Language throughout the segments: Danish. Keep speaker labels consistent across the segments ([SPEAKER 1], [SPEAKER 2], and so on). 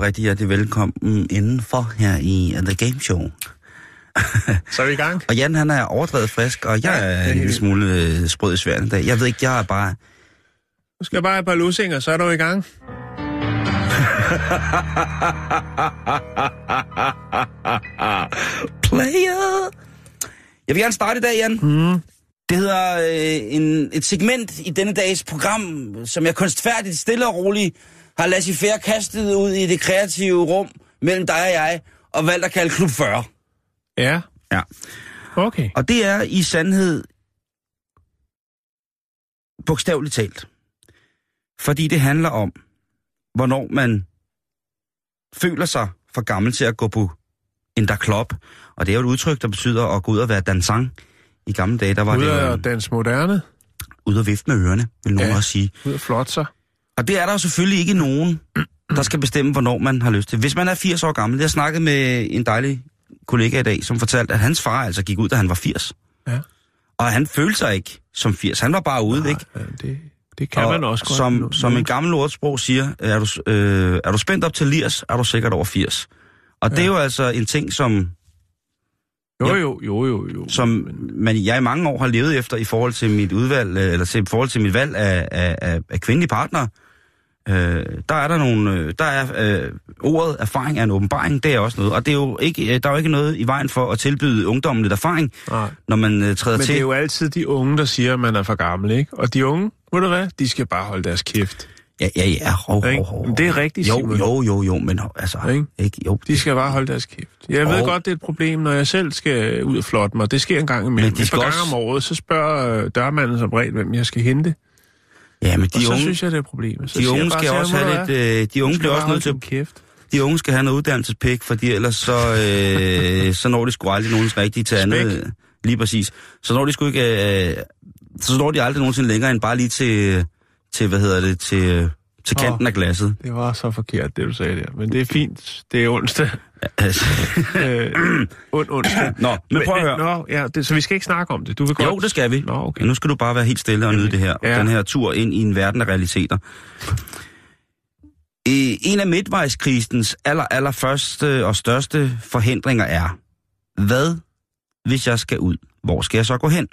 [SPEAKER 1] Og rigtig hjertelig velkommen indenfor her i The Game Show.
[SPEAKER 2] Så er vi i gang.
[SPEAKER 1] Og Jan han er overdrevet frisk, og jeg er en lille smule øh, sprød i sværen i dag. Jeg ved ikke, jeg er bare...
[SPEAKER 2] Nu skal jeg bare have et par lusinger, så er du i gang.
[SPEAKER 1] Player! Jeg vil gerne starte i dag, Jan. Mm. Det hedder øh, en, et segment i denne dags program, som jeg kunstfærdigt, stille og roligt har laissez faire kastet ud i det kreative rum mellem dig og jeg, og valgt at kalde Klub 40.
[SPEAKER 2] Ja,
[SPEAKER 1] Ja.
[SPEAKER 2] okay.
[SPEAKER 1] Og det er i sandhed bogstaveligt talt. Fordi det handler om, hvornår man føler sig for gammel til at gå på en der klub. Og det er jo et udtryk, der betyder at gå ud og være dansang. I gamle dage, der var
[SPEAKER 2] Ud
[SPEAKER 1] det jo
[SPEAKER 2] at danse moderne.
[SPEAKER 1] ud og vifte med ørerne, vil nogen
[SPEAKER 2] Ja.
[SPEAKER 1] også sige.
[SPEAKER 2] Ud af flot sig.
[SPEAKER 1] Og det er der jo selvfølgelig ikke nogen, der skal bestemme, hvornår man har lyst til. Hvis man er 80 år gammel, jeg snakkede med en dejlig kollega i dag, som fortalte, at hans far altså gik ud, da han var 80.
[SPEAKER 2] Ja.
[SPEAKER 1] Og han følte sig ikke som 80. Han var bare ude, ikke?
[SPEAKER 2] Ja, det, det kan
[SPEAKER 1] og
[SPEAKER 2] man også godt.
[SPEAKER 1] Som, som en gammel ordsprog siger, er du, øh, er du spændt op til 80, er du sikkert over 80. Og ja. det er jo altså en ting, som,
[SPEAKER 2] Jo, jo, jo, jo, jo.
[SPEAKER 1] som man, jeg i mange år har levet efter i forhold til mit udvalg, øh, eller til, i forhold til mit valg af, af, af, af kvindelige partnere. Øh, der er der nogle, øh, der er øh, ordet erfaring er en åbenbaring, det er også noget. Og det er jo ikke, øh, der er jo ikke noget i vejen for at tilbyde ungdommen lidt erfaring,
[SPEAKER 2] Nej.
[SPEAKER 1] når man øh, træder
[SPEAKER 2] Men
[SPEAKER 1] til.
[SPEAKER 2] det er jo altid de unge, der siger, at man er for gammel, ikke? Og de unge, ved du hvad, de skal bare holde deres kæft.
[SPEAKER 1] Ja, ja, ja. Hov, hov, hov.
[SPEAKER 2] Men det er rigtigt,
[SPEAKER 1] Jo,
[SPEAKER 2] Simon.
[SPEAKER 1] jo, jo, jo, men altså,
[SPEAKER 2] Ikke?
[SPEAKER 1] ikke, jo.
[SPEAKER 2] De skal bare holde deres kæft. Jeg ved
[SPEAKER 1] Og-
[SPEAKER 2] godt, det er et problem, når jeg selv skal ud og flotte mig. Det sker en gang imellem.
[SPEAKER 1] Men de
[SPEAKER 2] Et
[SPEAKER 1] skal
[SPEAKER 2] par gange
[SPEAKER 1] også-
[SPEAKER 2] om året, så spørger øh, dørmanden som regel, hvem jeg skal hente.
[SPEAKER 1] Ja, men
[SPEAKER 2] Og
[SPEAKER 1] de
[SPEAKER 2] så
[SPEAKER 1] unge,
[SPEAKER 2] synes jeg, det er et problem. Så
[SPEAKER 1] de unge skal også have
[SPEAKER 2] "Ved du
[SPEAKER 1] lidt, øh, de unge bliver også nødt til,
[SPEAKER 2] kæft.
[SPEAKER 1] de unge skal have noget uddannelsespæk, fordi ellers så, øh, så når de sgu aldrig nogens rigtige til andet. Lige præcis. Så når de sgu ikke, øh, så når de aldrig nogensinde længere end bare lige til, til hvad hedder det, til, til kanten af glasset.
[SPEAKER 2] Det var så forkert, det du sagde der. Men det er fint. Det er onsdag.
[SPEAKER 1] Altså,
[SPEAKER 2] øh, ond onsdag.
[SPEAKER 1] Nå, men prøv at høre.
[SPEAKER 2] Nå, ja, det, så vi skal ikke snakke om det. Du vil godt...
[SPEAKER 1] Jo, det skal vi.
[SPEAKER 2] Nå, okay.
[SPEAKER 1] Ja, nu skal du bare være helt stille og nyde det her.
[SPEAKER 2] Ja.
[SPEAKER 1] Den her tur ind i en verden af realiteter. Øh, En af midtvejskrisens aller, aller første og største forhindringer er, hvad hvis jeg skal ud? Hvor skal jeg så gå hen?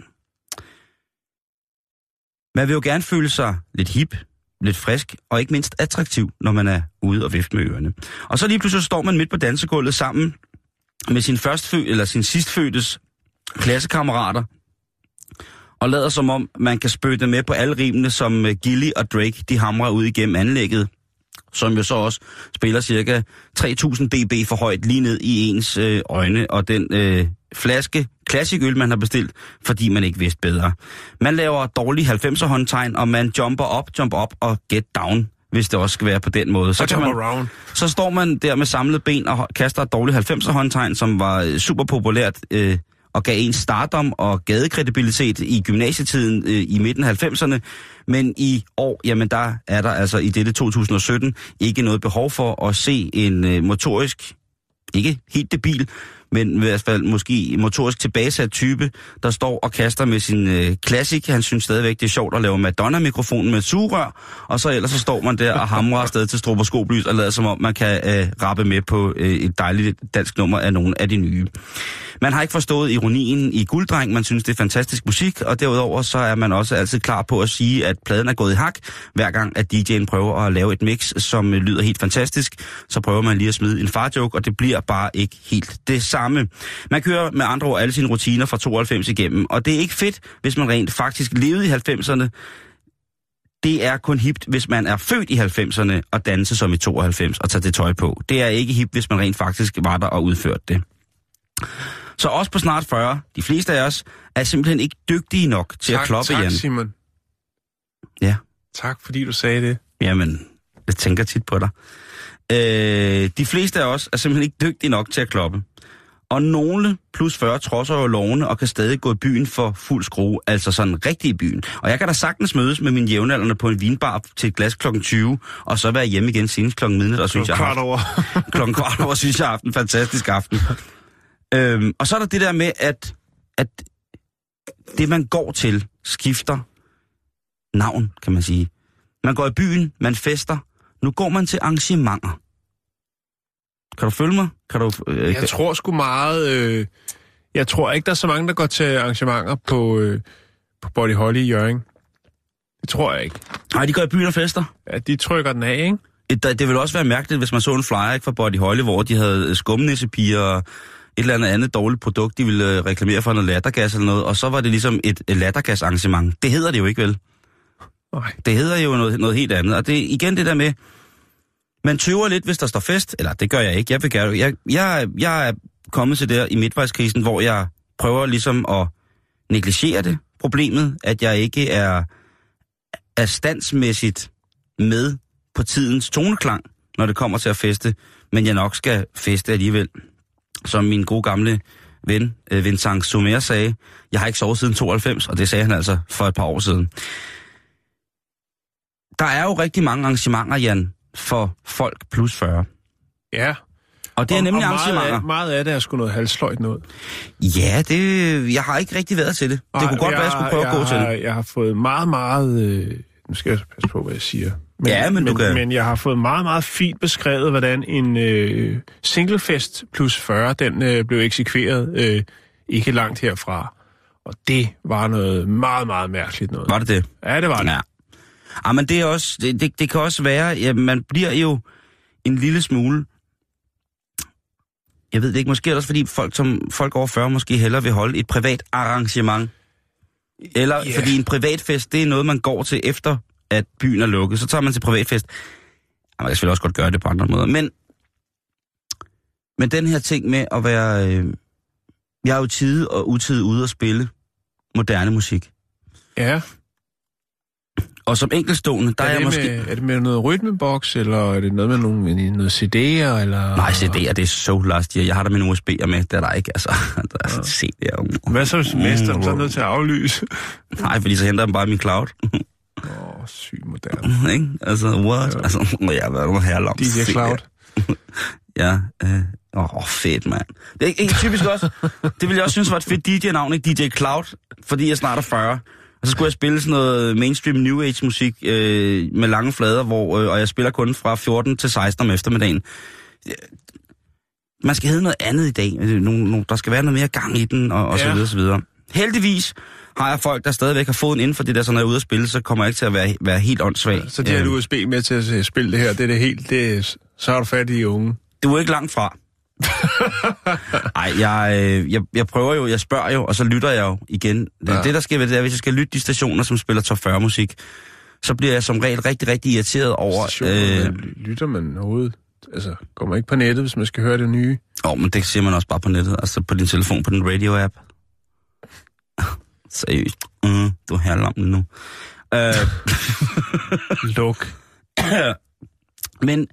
[SPEAKER 1] Man vil jo gerne føle sig lidt hip, lidt frisk og ikke mindst attraktiv, når man er ude og vifte med ørerne. Og så lige pludselig står man midt på dansegulvet sammen med sin førstfødte eller sin sidstfødtes klassekammerater, og lader som om, man kan spøtte med på alle rimene, som øh, Gilly og Drake, de hamrer ud igennem anlægget, som jo så også spiller cirka 3000 dB for højt lige ned i ens øh, øjne, og den øh, flaske classic øl, man har bestilt, fordi man ikke vidste bedre. Man laver dårlige 90'er håndtegn, og man jumper op, jump op og get down, hvis det også skal være på den måde.
[SPEAKER 2] Så
[SPEAKER 1] kan man,
[SPEAKER 2] around.
[SPEAKER 1] så står man der med samlede ben og kaster et dårligt 90'er håndtegn, som var øh, super populært øh, og gav en stardom og gadekredibilitet i gymnasietiden øh, i midten af 90'erne. Men i år, jamen der er der altså i dette 2017 ikke noget behov for at se en øh, motorisk, ikke helt debil, men i hvert fald måske motorisk tilbagesat type, der står og kaster med sin øh, klassik. Han synes stadigvæk, det er sjovt at lave Madonna-mikrofonen med sugerør, og så ellers så står man der og hamrer afsted til stroboskoplys og lader som om, man kan øh, rappe med på øh, et dejligt dansk nummer af nogle af de nye. Man har ikke forstået ironien i Gulddreng, man synes, det er fantastisk musik, og derudover så er man også altid klar på at sige, at pladen er gået i hak, hver gang at DJ'en prøver at lave et mix, som øh, lyder helt fantastisk, så prøver man lige at smide en farjoke, og det bliver bare ikke helt det samme. Man kører med andre ord alle sine rutiner fra 92 igennem, og det er ikke fedt, hvis man rent faktisk levede i 90'erne. Det er kun hipt, hvis man er født i 90'erne og danse som i 92 og tage det tøj på. Det er ikke hipt, hvis man rent faktisk var der og udførte det. Så også på snart 40, de fleste af os, er simpelthen ikke dygtige nok til
[SPEAKER 2] tak,
[SPEAKER 1] at kloppe,
[SPEAKER 2] tak,
[SPEAKER 1] Jan.
[SPEAKER 2] Simon.
[SPEAKER 1] Ja.
[SPEAKER 2] Tak, fordi du sagde det.
[SPEAKER 1] Jamen, jeg tænker tit på dig. Øh, de fleste af os er simpelthen ikke dygtige nok til at kloppe. Og nogle plus 40 trodser jo lovene og kan stadig gå i byen for fuld skrue, altså sådan rigtig i byen. Og jeg kan da sagtens mødes med mine jævnaldrende på en vinbar til et glas klokken 20, og så være hjemme igen senest klokken midnat, og synes jeg,
[SPEAKER 2] Kvart over.
[SPEAKER 1] klokken kvart over, synes jeg har haft en fantastisk aften. øhm, og så er der det der med, at, at det man går til skifter navn, kan man sige. Man går i byen, man fester. Nu går man til arrangementer. Kan du følge mig? Kan du, øh,
[SPEAKER 2] Jeg tror sgu meget... Øh, jeg tror ikke, der er så mange, der går til arrangementer på, øh, på Body Holly i Jørgen. Det tror jeg ikke.
[SPEAKER 1] Nej, de går i byen og fester.
[SPEAKER 2] Ja, de trykker den af, ikke?
[SPEAKER 1] Det, det ville også være mærkeligt, hvis man så en flyer ikke, fra Body Holly, hvor de havde skumnissepiger og et eller andet andet dårligt produkt, de ville øh, reklamere for noget lattergas eller noget, og så var det ligesom et, lattergas-arrangement. Det hedder det jo ikke, vel?
[SPEAKER 2] Nej.
[SPEAKER 1] Det hedder jo noget, noget helt andet. Og det er igen det der med, man tøver lidt, hvis der står fest. Eller det gør jeg ikke. Jeg, vil gerne, jeg, jeg, jeg er kommet til der i midtvejskrisen, hvor jeg prøver ligesom at negligere det problemet, at jeg ikke er, er standsmæssigt med på tidens toneklang, når det kommer til at feste, men jeg nok skal feste alligevel. Som min gode gamle ven, øh, Vincent Sommer sagde, jeg har ikke sovet siden 92, og det sagde han altså for et par år siden. Der er jo rigtig mange arrangementer, Jan, for folk plus 40.
[SPEAKER 2] Ja.
[SPEAKER 1] Og det er
[SPEAKER 2] Og-
[SPEAKER 1] nemlig
[SPEAKER 2] og meget
[SPEAKER 1] arrangementer.
[SPEAKER 2] Af, meget af det er sgu noget halsløjt noget.
[SPEAKER 1] Ja, det, jeg har ikke rigtig været til det. Det
[SPEAKER 2] Ej,
[SPEAKER 1] kunne godt være, jeg skulle prøve
[SPEAKER 2] jeg
[SPEAKER 1] at gå til
[SPEAKER 2] har,
[SPEAKER 1] det.
[SPEAKER 2] Jeg har fået meget, meget... Øh, nu skal jeg passe på, hvad jeg siger. Men,
[SPEAKER 1] Ja, men du
[SPEAKER 2] men,
[SPEAKER 1] kan-
[SPEAKER 2] men jeg har fået meget, meget fint beskrevet, hvordan en øh, singlefest plus 40, den øh, blev eksekveret øh, ikke langt herfra. Og det var noget meget, meget mærkeligt noget.
[SPEAKER 1] Var det det?
[SPEAKER 2] Ja, det var det.
[SPEAKER 1] Ja. Ah, men det, er også, det, det, det kan også være, at man bliver jo en lille smule... Jeg ved det ikke, måske er det også fordi folk, som, folk over 40 måske hellere vil holde et privat arrangement. Eller
[SPEAKER 2] Ja.
[SPEAKER 1] yeah. fordi en privatfest, det er noget, man går til efter, at byen er lukket. Så tager man til privatfest. Ja, man kan selvfølgelig også godt gøre det på andre måder. Men, men den her ting med at være... Øh, jeg er jo tid og utid ude at spille moderne musik.
[SPEAKER 2] Ja.
[SPEAKER 1] Og som enkeltstående, der er,
[SPEAKER 2] er,
[SPEAKER 1] jeg måske...
[SPEAKER 2] med, er det med noget rytmeboks, eller er det noget med nogle, noget CD'er, eller...
[SPEAKER 1] Nej, CD'er, det er så last year. Jeg har der mine USB'er med, det er der ikke. Altså, der er CD'er.
[SPEAKER 2] Hvad så hvis mesteren så er nødt til at aflyse?
[SPEAKER 1] Nej, fordi så henter dem bare i min cloud.
[SPEAKER 2] Åh, oh, syg moderne.
[SPEAKER 1] ikke? Altså, what? Ja. Altså, jeg være noget herre om.
[SPEAKER 2] DJ Cloud.
[SPEAKER 1] Ja, øh, åh, oh, fedt, mand. Det er ikke, ikke typisk også. Det ville jeg også synes var et fedt DJ-navn, ikke? DJ Cloud, fordi jeg snart er 40. Og så skulle jeg spille sådan noget mainstream New Age musik øh, med lange flader, hvor, øh, og jeg spiller kun fra 14 til 16 om eftermiddagen. Man skal hedde noget andet i dag. Øh, Nogle, nogle, der skal være noget mere gang i den, og, og så
[SPEAKER 2] Ja.
[SPEAKER 1] videre, så videre. Heldigvis har jeg folk, der stadigvæk har foden inden for det der, så når jeg er ude at spille, så kommer jeg ikke til at være, være helt åndssvag.
[SPEAKER 2] Så de har
[SPEAKER 1] Øh,
[SPEAKER 2] et USB med til at spille det her, det er det helt, det er, så har du fat i unge.
[SPEAKER 1] Du er ikke langt fra. Nej, jeg, øh, jeg, jeg prøver jo, jeg spørger jo, og så lytter jeg jo igen. Det,
[SPEAKER 2] Ja.
[SPEAKER 1] det der sker ved det er, hvis jeg skal lytte de stationer, som spiller top 40 musik, så bliver jeg som regel rigtig, rigtig irriteret over...
[SPEAKER 2] Stationer,
[SPEAKER 1] Øh,
[SPEAKER 2] lytter man overhovedet? Altså, går man ikke på nettet, hvis man skal høre det nye?
[SPEAKER 1] åh, men det siger man også bare på nettet, altså på din telefon, på den radio-app. Seriøst. Mm, du er herlam nu. Øh,
[SPEAKER 2] Luk.
[SPEAKER 1] Men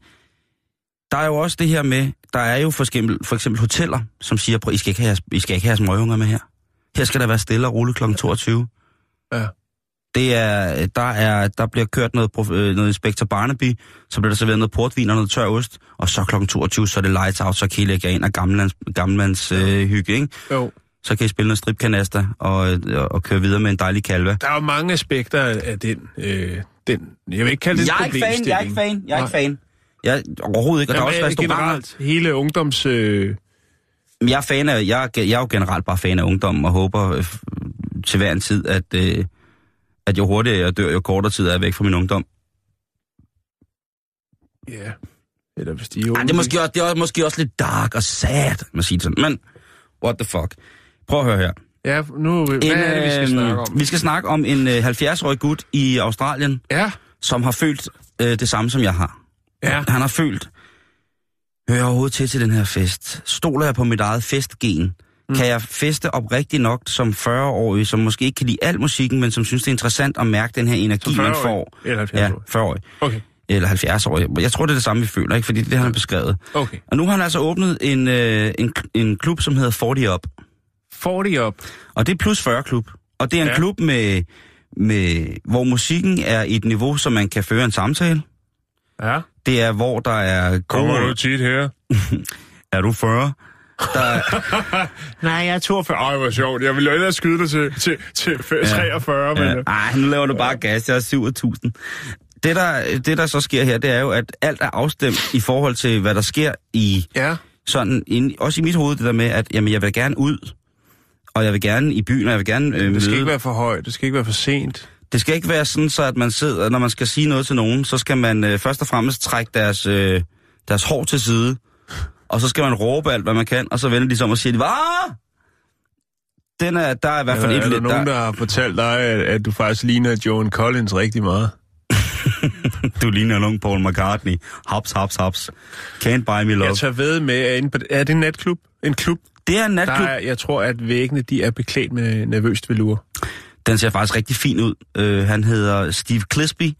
[SPEAKER 1] der er jo også det her med, der er jo for eksempel, for eksempel hoteller, som siger, I skal ikke have, jeres- I skal ikke have jeres møgunger med her. Her skal der være stille og roligt kl. 22.
[SPEAKER 2] Ja.
[SPEAKER 1] Det er, der, er, der bliver kørt noget, øh, noget Inspector Barnaby, så bliver der serveret noget portvin og noget tør ost, og så kl. 22, så er det lights out, så kan I lægge ind af gammelmands, gammelmands øh, hygge, ikke?
[SPEAKER 2] Jo.
[SPEAKER 1] Så kan I spille noget stripkanaster og, øh, og køre videre med en dejlig kalve.
[SPEAKER 2] Der er jo mange aspekter af den, øh, den jeg vil ikke kalde det
[SPEAKER 1] Jeg er ikke fan, jeg er ikke fan, jeg er ikke fan. Jeg, overhovedet ikke, og der er også
[SPEAKER 2] Jamen,
[SPEAKER 1] restauranter.
[SPEAKER 2] generelt, hele ungdoms... Øh,
[SPEAKER 1] Jeg er, fan af, jeg, jeg er jo generelt bare fan af ungdommen, og håber øh, til hver en tid, at, øh, at jo hurtigere jeg dør, jo kortere tid er jeg væk fra min ungdom.
[SPEAKER 2] ja. Eller hvis de er unge.
[SPEAKER 1] Ej, det, er måske også, det er måske også lidt dark og sad, man siger sådan. Men, what the fuck. Prøv at høre her.
[SPEAKER 2] Ja, nu... Hvad er det, vi skal snakke om?
[SPEAKER 1] Vi skal snakke om en øh, 70-årig gut i Australien,
[SPEAKER 2] Ja.
[SPEAKER 1] som har følt øh, det samme, som jeg har.
[SPEAKER 2] Ja.
[SPEAKER 1] Han har følt, hører jeg overhovedet til til den her fest? Stoler jeg på mit eget festgen? Mm. Kan jeg feste op rigtig nok som 40-årig, som måske ikke kan lide al musikken, men som synes, det er interessant at mærke den her energi, man
[SPEAKER 2] 40-årig?
[SPEAKER 1] får.
[SPEAKER 2] Eller 70
[SPEAKER 1] Ja,
[SPEAKER 2] år?
[SPEAKER 1] 40-årig.
[SPEAKER 2] Okay.
[SPEAKER 1] Eller 70-årig. Jeg tror, det er det samme, vi føler, ikke? Fordi det har han beskrevet.
[SPEAKER 2] Okay.
[SPEAKER 1] Og nu har han altså åbnet en, øh, en, en klub, som hedder 40 Up.
[SPEAKER 2] 40 op.
[SPEAKER 1] Og det er plus 40 klub. Og det er en. Ja. klub, med, med, hvor musikken er i et niveau, så man kan føre en samtale.
[SPEAKER 2] Ja.
[SPEAKER 1] Det er, hvor der er
[SPEAKER 2] Kommer du tit her?
[SPEAKER 1] Er du 40? Der er,
[SPEAKER 2] Nej, jeg er 42. Ej, hvor sjovt. Jeg ville jo ellers skyde dig til, til, til 43, men...
[SPEAKER 1] Ja. Ej, nu laver du bare gas. Jeg er 7.000. Det der, det, der så sker her, det er jo, at alt er afstemt i forhold til, hvad der sker i
[SPEAKER 2] Ja.
[SPEAKER 1] sådan, ind, også i mit hoved, det der med, at jamen, jeg vil gerne ud, og jeg vil gerne i byen, og jeg vil gerne øh,
[SPEAKER 2] Det skal
[SPEAKER 1] møde.
[SPEAKER 2] ikke være for højt. Det skal ikke være for sent.
[SPEAKER 1] Det skal ikke være sådan, så at man sidder, når man skal sige noget til nogen, så skal man øh, først og fremmest trække deres, øh, deres hår til side, og så skal man råbe alt, hvad man kan, og så vender de som og siger, hvad? Den er, der er i hvert fald
[SPEAKER 2] er,
[SPEAKER 1] et
[SPEAKER 2] er der
[SPEAKER 1] lidt,
[SPEAKER 2] nogen,
[SPEAKER 1] der,
[SPEAKER 2] der har fortalt dig, at, at du faktisk ligner Joan Collins rigtig meget?
[SPEAKER 1] du ligner en ung Paul McCartney. Hops, hops, hops. Can't buy me love.
[SPEAKER 2] Jeg tager ved med, at inde på, er det en natklub? En klub?
[SPEAKER 1] Det er en
[SPEAKER 2] Der
[SPEAKER 1] natklub.
[SPEAKER 2] er, jeg tror, at væggene de er beklædt med nervøst velur.
[SPEAKER 1] Den ser faktisk rigtig fin ud. Uh, han hedder Steve Clisby,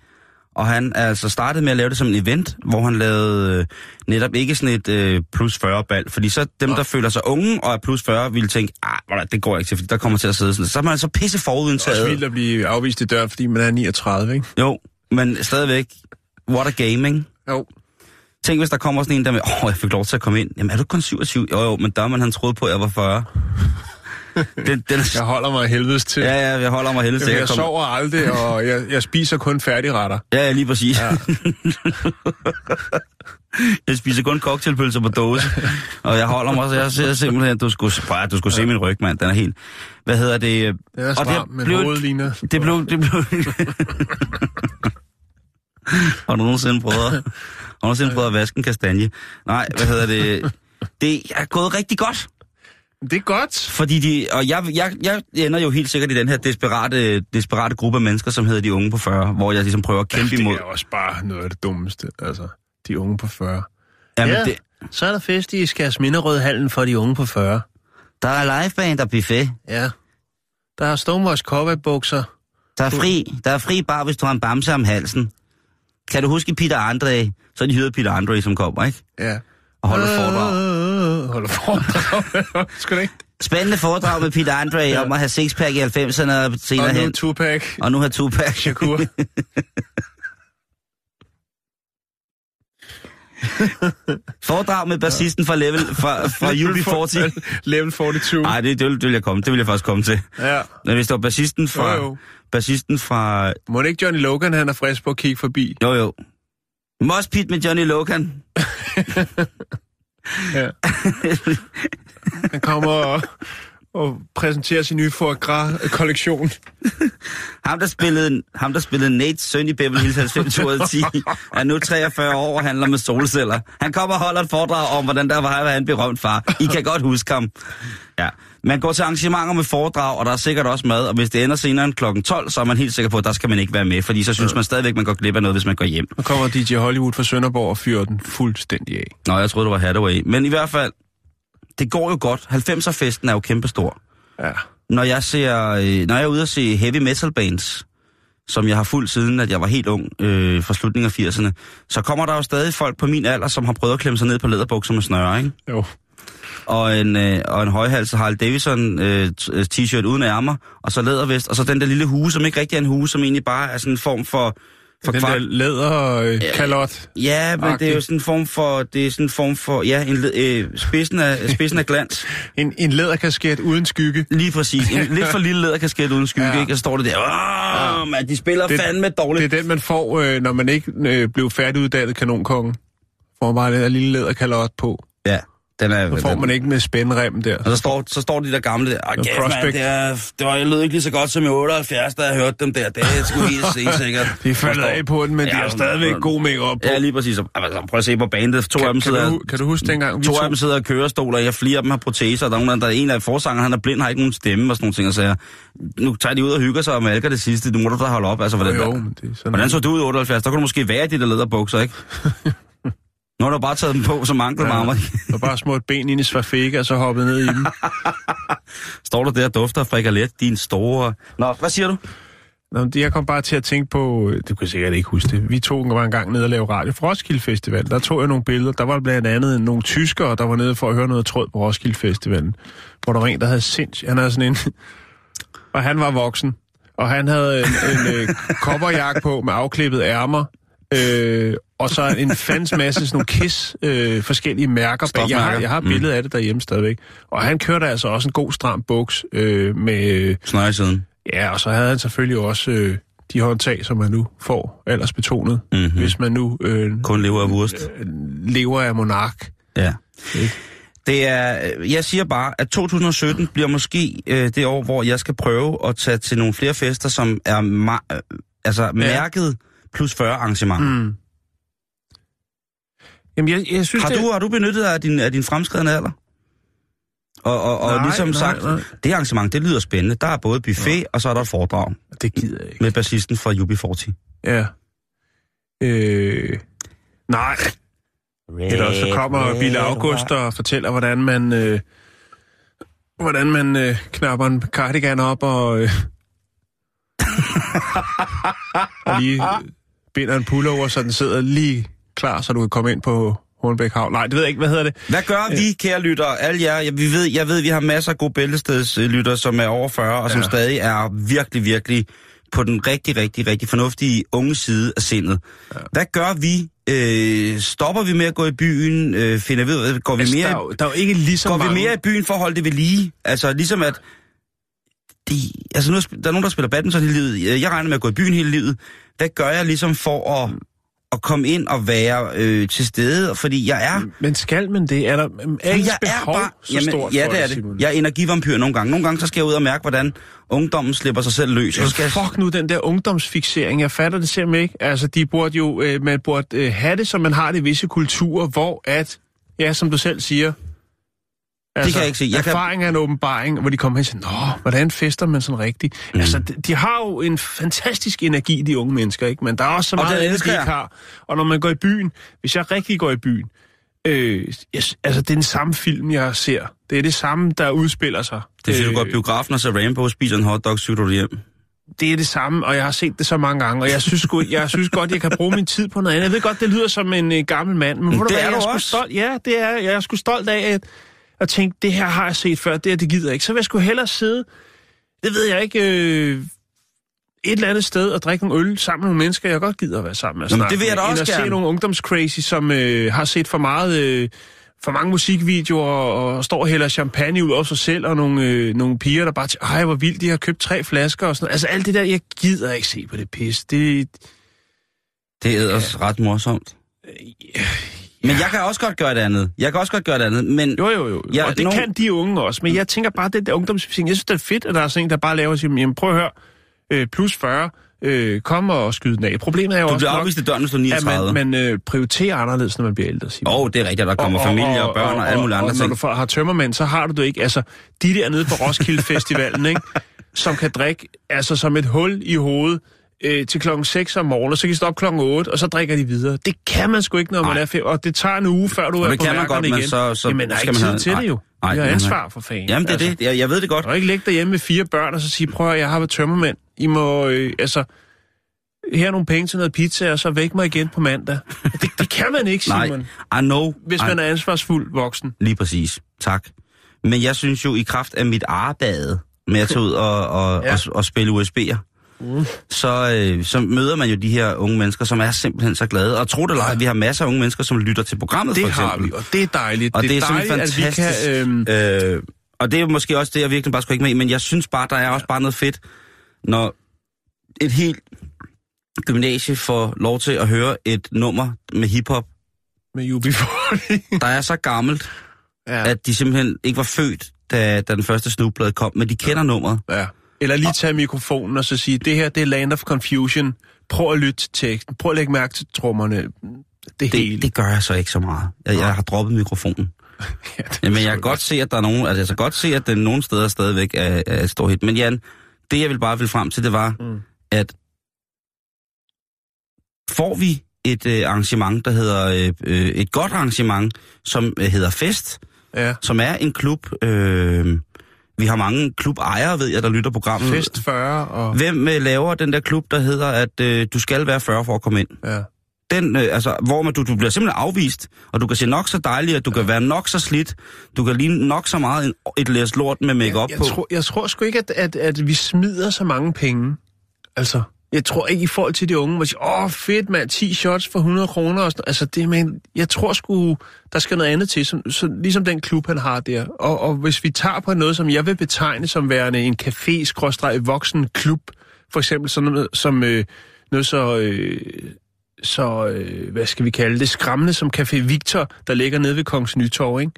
[SPEAKER 1] og han er altså startet med at lave det som en event, hvor han lavede uh, netop ikke sådan et uh, plus 40 bal, fordi så dem, der føler sig unge og er plus 40, ville tænke, ah, det går ikke til, fordi der kommer til at sidde sådan. Så er man altså pisse
[SPEAKER 2] Det er også
[SPEAKER 1] forudindtaget.
[SPEAKER 2] vildt at blive afvist i døren, fordi man er 39, ikke?
[SPEAKER 1] Jo, men stadigvæk, what a gaming.
[SPEAKER 2] Jo.
[SPEAKER 1] Tænk, hvis der kommer sådan en der med, åh, oh, jeg fik lov til at komme ind. Jamen, er du kun 27? Jo, jo, men der man han troede på, at jeg var 40. den, den,
[SPEAKER 2] Jeg holder mig helvedes til.
[SPEAKER 1] ja, ja, jeg holder mig helst til.
[SPEAKER 2] jeg,
[SPEAKER 1] at
[SPEAKER 2] jeg
[SPEAKER 1] komme-
[SPEAKER 2] sover aldrig, og jeg, jeg spiser kun færdigretter.
[SPEAKER 1] Ja, ja, lige præcis. Ja. jeg spiser kun cocktailpølser på dåse, og jeg holder mig, så jeg ser simpelthen, du skulle, prøv, at- du skulle se min ryg, mand, den er helt... Hvad hedder det?
[SPEAKER 2] Den er
[SPEAKER 1] Og
[SPEAKER 2] stram, men
[SPEAKER 1] blev-
[SPEAKER 2] hovedet ligner...
[SPEAKER 1] Det blev... Det blev... har du nogensinde prøvet at, har du nogensinde prøvet at vaske en kastanje? Nej, hvad hedder det? Det er gået rigtig godt.
[SPEAKER 2] Det er godt.
[SPEAKER 1] Fordi de, og jeg, jeg, jeg ender jo helt sikkert i den her desperate, desperate gruppe af mennesker, som hedder de unge på 40, hvor jeg ligesom prøver at kæmpe
[SPEAKER 2] det
[SPEAKER 1] imod.
[SPEAKER 2] er også bare noget af det dummeste. Altså, de unge på 40.
[SPEAKER 1] Jamen,
[SPEAKER 2] Ja.
[SPEAKER 1] det,
[SPEAKER 2] Så er der fest i Skærsminderødhallen for de unge på 40.
[SPEAKER 1] der er liveband og buffet.
[SPEAKER 2] Ja. Der er Stonewash cowboybukser.
[SPEAKER 1] Der er fri, der er fri bare, hvis du har en bamse om halsen. Kan du huske Peter Andre? Så er de hyret Peter Andre, som kommer, ikke?
[SPEAKER 2] Ja.
[SPEAKER 1] Og holder foredrag.
[SPEAKER 2] Øh, Holder foredrag. Skal det ikke?
[SPEAKER 1] Spændende foredrag med Peter Andre om at have sixpack i 90'erne og senere
[SPEAKER 2] Og nu
[SPEAKER 1] hen.
[SPEAKER 2] Tupac.
[SPEAKER 1] Og nu har Tupac.
[SPEAKER 2] Shakur.
[SPEAKER 1] Foredrag med bassisten fra Level, fra, fra UB40.
[SPEAKER 2] Level 42.
[SPEAKER 1] Nej, det, det, vil, det vil jeg komme. Det vil jeg faktisk komme til.
[SPEAKER 2] Ja.
[SPEAKER 1] Men hvis det var bassisten fra...
[SPEAKER 2] Jo, jo.
[SPEAKER 1] Bassisten fra...
[SPEAKER 2] Må det ikke Johnny Logan, han er frisk på at kigge forbi?
[SPEAKER 1] Jo, jo. Mosh Pit med Johnny Logan.
[SPEAKER 2] Ja. Han kommer og, og præsenterer sin nye foie gras-kollektion.
[SPEAKER 1] Ham, der spillede, ham, der spillede Nates søn i Beverly Hills 90210, er nu 43 år og handler med solceller. Han kommer og holder et foredrag om, hvordan der var at være en berømt far. I kan godt huske ham. Ja. Man går til arrangementer med foredrag, og der er sikkert også mad, og hvis det ender senere end kl. 12, så er man helt sikker på, at der skal man ikke være med, fordi så synes man stadigvæk, man går glip af noget, hvis man går hjem.
[SPEAKER 2] Nu kommer DJ Hollywood fra Sønderborg og fyrer den fuldstændig af.
[SPEAKER 1] Nå, jeg troede, det var Hathaway. Men i hvert fald, det går jo godt. 90'er-festen er jo kæmpestor.
[SPEAKER 2] Ja.
[SPEAKER 1] når jeg ser, øh, når jeg er ude og se heavy metal bands, som jeg har fulgt siden, at jeg var helt ung, øh, fra slutningen af 80'erne, så kommer der jo stadig folk på min alder, som har prøvet at klemme sig ned på læderbukser med snøre, ikke?
[SPEAKER 2] Jo.
[SPEAKER 1] Og en, øh, og en højhals Harley Davidson øh, øh, t-shirt uden ærmer, og så lædervest, og så den der lille hue, som ikke rigtig er en hue, som egentlig bare er sådan en form for... for
[SPEAKER 2] Den
[SPEAKER 1] kvart-
[SPEAKER 2] der læder øh.
[SPEAKER 1] Ja, men det er jo sådan en form for, det er sådan en form for, ja, en, øh, spidsen, af, spidsen af glans.
[SPEAKER 2] En, en læderkasket uden skygge.
[SPEAKER 1] Lige præcis. En lidt for lille læderkasket uden skygge, ja. Ikke? Og så står det der, åh, man, de spiller Det- fandme dårligt.
[SPEAKER 2] Det er den, man får, øh, når man ikke øh, blev færdiguddannet kanonkongen. Får man bare den der lille læderkalot på.
[SPEAKER 1] Ja, den er...
[SPEAKER 2] Så får
[SPEAKER 1] den,
[SPEAKER 2] man ikke med spændrem der.
[SPEAKER 1] Og så står, så står de der gamle der, kæft, man, det, er, det var, jeg lød ikke lige så godt som i 78, da jeg hørte dem der. Det er sgu helt sikkert.
[SPEAKER 2] De falder af på den, men ja, de har stadigvæk god make-up på.
[SPEAKER 1] Ja, lige præcis. Altså, prøv at se på bandet. To af dem
[SPEAKER 2] kan, kan,
[SPEAKER 1] sidder...
[SPEAKER 2] du, kan du huske dengang, vi
[SPEAKER 1] To
[SPEAKER 2] tog...
[SPEAKER 1] af dem sidder i kørestoler, ja, flere af dem har proteser, der er, nogen, der er en af forsangerne, han er blind, har ikke nogen stemme og sådan nogle ting, og så nu tager de ud og hygger sig og malker det sidste, du må du da holde op, altså, hvordan,
[SPEAKER 2] Jo, jo, det er sådan...
[SPEAKER 1] hvordan så du ud i 78? Der kunne du måske være i de der læderbukser, ikke? Nu har du bare taget dem på som ankelmarmer.
[SPEAKER 2] Og bare smurt ben ind i svafega, og så hoppet ned i dem.
[SPEAKER 1] Står du der og dufter frikalet, din store... Nå, hvad siger du?
[SPEAKER 2] Nå, jeg kom bare til at tænke på, du kan sikkert ikke huske det, vi tog en gang ned og lavede radio for Roskilde Festival. Der tog jeg nogle billeder. Der var blandt andet nogle tyskere, der var nede for at høre noget tråd på Roskilde Festivalen. Hvor der var en, der havde sinds. Han havde sådan en... og han var voksen. Og han havde en, en øh, kopperjakke på med afklippet ærmer. Øh, og så en fans masse sådan nogle kiss øh, forskellige mærker bag. Jeg har, jeg har et billede af det derhjemme stadigvæk. Og han kørte altså også en god stram buks øh, med... Øh,
[SPEAKER 1] Snøje siden.
[SPEAKER 2] Ja, og så havde han selvfølgelig også øh, de håndtag, som man nu får aldersbetonet,
[SPEAKER 1] Mhm.
[SPEAKER 2] mm-hmm. hvis man nu øh,
[SPEAKER 1] Kun lever af wurst.
[SPEAKER 2] lever af monark.
[SPEAKER 1] Ja. Det er, jeg siger bare, at 2017 bliver måske øh, det år, hvor jeg skal prøve at tage til nogle flere fester, som er ma- øh, altså mærket plus 40 arrangementer. Mm.
[SPEAKER 2] Jamen, jeg, jeg synes,
[SPEAKER 1] Har,
[SPEAKER 2] det...
[SPEAKER 1] du, har du benyttet af din, af din fremskridende alder? Og, og, og
[SPEAKER 2] Nej,
[SPEAKER 1] ligesom
[SPEAKER 2] nej,
[SPEAKER 1] sagt,
[SPEAKER 2] nej.
[SPEAKER 1] det arrangement, det lyder spændende. Der er både buffet, ja. og så er der et foredrag
[SPEAKER 2] Det gider jeg ikke.
[SPEAKER 1] med bassisten fra UB40.
[SPEAKER 2] Ja. Øh... Nej. Eller så kommer Bille August og fortæller, hvordan man... Øh, hvordan man øh, knapper en cardigan op og... Øh, og lige binder en pullover, så den sidder lige klar, så du kan komme ind på Hornbæk Havn. Nej, det ved jeg ikke. Hvad hedder det?
[SPEAKER 1] Hvad gør vi, kære lyttere? Alle jer, jeg, vi ved, jeg ved, vi har masser af gode bæltestedslyttere, som er over 40, og som
[SPEAKER 2] Ja.
[SPEAKER 1] stadig er virkelig, virkelig på den rigtig, rigtig, rigtig fornuftige unge side af sindet. Ja. Hvad gør vi? Øh, stopper vi med at gå i byen? Øh, finder vi, går vi
[SPEAKER 2] Altså,
[SPEAKER 1] mere,
[SPEAKER 2] der, er jo, der er jo ikke lige så
[SPEAKER 1] går vi
[SPEAKER 2] mange...
[SPEAKER 1] mere i byen for at holde det ved lige? Altså ligesom at... De, altså nu, er der er nogen, der spiller badminton hele livet. Jeg regner med at gå i byen hele livet. Hvad gør jeg ligesom for at, at komme ind og være øh, til stede? Fordi jeg er...
[SPEAKER 2] Men skal man det? Er der er
[SPEAKER 1] Jamen,
[SPEAKER 2] ens
[SPEAKER 1] jeg er
[SPEAKER 2] behov
[SPEAKER 1] bare,
[SPEAKER 2] så stort
[SPEAKER 1] ja, det er
[SPEAKER 2] Simon?
[SPEAKER 1] det. Jeg er energivampyr nogle gange. Nogle gange så skal jeg ud og mærke, hvordan ungdommen slipper sig selv løs. Og så skal jeg,
[SPEAKER 2] Fuck nu den der ungdomsfixering. Jeg fatter det simpelthen ikke. Altså, de burde jo, øh, man burde øh, have det, som man har det i visse kulturer, hvor at, ja, som du selv siger, altså,
[SPEAKER 1] kan jeg ikke se. Jeg kan-
[SPEAKER 2] erfaring er en åbenbaring, hvor de kommer hen og siger, Nå, hvordan fester man sådan rigtigt? Mm. Altså, de, de har jo en fantastisk energi, de unge mennesker, ikke? Men der er også så
[SPEAKER 1] Og
[SPEAKER 2] meget,
[SPEAKER 1] elsker
[SPEAKER 2] de
[SPEAKER 1] jeg.
[SPEAKER 2] ikke har. Og når man går i byen, hvis jeg rigtig går i byen, øh, yes, altså, det er den samme film, jeg ser. Det er det samme, der udspiller sig.
[SPEAKER 1] det er, du
[SPEAKER 2] Øh,
[SPEAKER 1] går i biografen og ser Rainbow, spiser en hotdog, cykler du hjem.
[SPEAKER 2] det er det samme, og jeg har set det så mange gange, og jeg synes, sgu, jeg synes godt, jeg kan bruge min tid på noget andet. Jeg ved godt, det lyder som en uh, gammel mand, men, ved
[SPEAKER 1] det
[SPEAKER 2] hvad,
[SPEAKER 1] er
[SPEAKER 2] jeg
[SPEAKER 1] du også.
[SPEAKER 2] Stolt, ja, det er jeg er sgu stolt af, at, at tænke, det her har jeg set før, det her, det gider jeg ikke. Så vil jeg sgu hellere sidde, det ved jeg ikke, øh, et eller andet sted og drikke nogle øl sammen med nogle mennesker, jeg godt gider at være sammen med. og
[SPEAKER 1] Jamen, det vil jeg da
[SPEAKER 2] end
[SPEAKER 1] også
[SPEAKER 2] at se
[SPEAKER 1] gerne.
[SPEAKER 2] nogle ungdomscrazy, som øh, har set for meget... Øh, for mange musikvideoer, og, og står og hælder champagne ud over sig selv, og nogle, øh, nogle piger, der bare tænker, ej, hvor vildt, de har købt tre flasker og sådan noget. Altså alt det der, jeg gider ikke se på det pis. Det,
[SPEAKER 1] Det er ellers ret morsomt. Men jeg kan også godt gøre det andet. Jeg kan også godt gøre det andet, men...
[SPEAKER 2] jo, jo, jo.
[SPEAKER 1] Ja,
[SPEAKER 2] og det
[SPEAKER 1] nogen-
[SPEAKER 2] kan de unge også. Men jeg tænker bare, det der ungdomsfising, jeg synes, det er fedt, at der er sådan en, der bare laver og siger, jamen prøv at høre, øh, plus 40, øh, kom og skyd den af. Problemet er jo
[SPEAKER 1] Du
[SPEAKER 2] også
[SPEAKER 1] bliver
[SPEAKER 2] nok,
[SPEAKER 1] afvist i døren, hvis du er
[SPEAKER 2] at
[SPEAKER 1] 39.
[SPEAKER 2] man, man øh, prioriterer anderledes, når man bliver ældre.
[SPEAKER 1] Åh, oh, det er rigtigt, der kommer familie og børn og alle mulige andre
[SPEAKER 2] og, når
[SPEAKER 1] ting.
[SPEAKER 2] du får, har tømmermænd, så har du det ikke. Altså, de der nede på Roskilde Festivalen, ikke? som kan drikke altså som et hul i hovedet øh, til klokken 6 om morgenen, og så kan de stå op klokken 8, og så drikker de videre. Det kan man sgu ikke, når man
[SPEAKER 1] Nej.
[SPEAKER 2] er fem, og det tager en uge, før du
[SPEAKER 1] Og
[SPEAKER 2] er på
[SPEAKER 1] kan man godt, men
[SPEAKER 2] igen.
[SPEAKER 1] så- så
[SPEAKER 2] Jamen, der er ikke tid
[SPEAKER 1] have-
[SPEAKER 2] til
[SPEAKER 1] nej.
[SPEAKER 2] det jo.
[SPEAKER 1] Nej,
[SPEAKER 2] Vi har
[SPEAKER 1] men-
[SPEAKER 2] ansvar for fanden.
[SPEAKER 1] Jamen, det er
[SPEAKER 2] altså.
[SPEAKER 1] det. Jeg, jeg ved det godt.
[SPEAKER 2] Du ikke lægge derhjemme med fire børn, og så sige, prøv at, jeg har været tømmermænd. I må, øh, altså, her er nogle penge til noget pizza, og så væk mig igen på mandag. Det, det kan man ikke,
[SPEAKER 1] Nej,
[SPEAKER 2] Simon.
[SPEAKER 1] I know.
[SPEAKER 2] Hvis
[SPEAKER 1] I-
[SPEAKER 2] man er ansvarsfuld voksen.
[SPEAKER 1] Lige præcis. Tak. Men jeg synes jo, i kraft af mit arbejde med at tage ud og, og,
[SPEAKER 2] Ja.
[SPEAKER 1] ja. og, og spille USB'er, mm. så, øh, så møder man jo de her unge mennesker, som er simpelthen så glade. Og tro det eller ej, vi har masser af unge mennesker, som lytter til programmet,
[SPEAKER 2] Det
[SPEAKER 1] for eksempel.
[SPEAKER 2] har vi, og det er dejligt.
[SPEAKER 1] Og det, det er
[SPEAKER 2] dejligt,
[SPEAKER 1] simpelthen fantastisk.
[SPEAKER 2] at vi kan... Øhm,
[SPEAKER 1] øh, og det er måske også det, jeg virkelig bare skulle ikke med men jeg synes bare, der er også bare noget fedt, når et helt gymnasie får lov til at høre et nummer med hiphop,
[SPEAKER 2] med UB40.
[SPEAKER 1] der er så gammelt,
[SPEAKER 2] ja.
[SPEAKER 1] at de simpelthen ikke var født, da, da den første Snoop-plade kom, men de kender nummeret.
[SPEAKER 2] ja. Eller lige tage mikrofonen og så sige, det her det er Land of Confusion. Prøv at lytte til teksten. Prøv at lægge mærke til trommerne. Det hele.
[SPEAKER 1] Det, det gør jeg så ikke så meget. Jeg, jeg har droppet mikrofonen.
[SPEAKER 2] ja, det
[SPEAKER 1] Ja, men jeg kan godt se, at der er nogen, altså jeg kan godt se, at den nogle steder stadigvæk er, er et stort hit. Men Jan, det jeg vil bare vil frem til, det var,
[SPEAKER 2] Mm.
[SPEAKER 1] mm. at får vi et øh, arrangement, der hedder øh, øh, et godt arrangement, som øh, hedder Fest,
[SPEAKER 2] Ja.
[SPEAKER 1] som er en klub. Øh, vi har mange klubejere, ved jeg, der lytter programmet.
[SPEAKER 2] Fest 40 og...
[SPEAKER 1] Hvem øh, laver den der klub, der hedder, at øh, du skal være 40 for at komme ind?
[SPEAKER 2] Ja.
[SPEAKER 1] Den, øh, altså, hvor man, du, du bliver simpelthen afvist, og du kan se nok så dejlig, at du ja. kan være nok så slidt, du kan ligne nok så meget en, et læs lort med makeup
[SPEAKER 2] jeg,
[SPEAKER 1] på.
[SPEAKER 2] tror, jeg tror sgu ikke, at, at, at vi smider så mange penge. Altså, jeg tror ikke i forhold til de unge, hvor de siger, åh fedt mand, 10 shots for 100 kroner. Og sådan. noget. Altså, det, men, jeg tror sgu, der skal noget andet til, som, så, ligesom den klub, han har der. Og, og hvis vi tager på noget, som jeg vil betegne som værende en café-voksen klub, for eksempel sådan noget som øh, noget så... Øh, så, øh, hvad skal vi kalde det, skræmmende som Café Victor, der ligger nede ved Kongens Nytorv, ikke?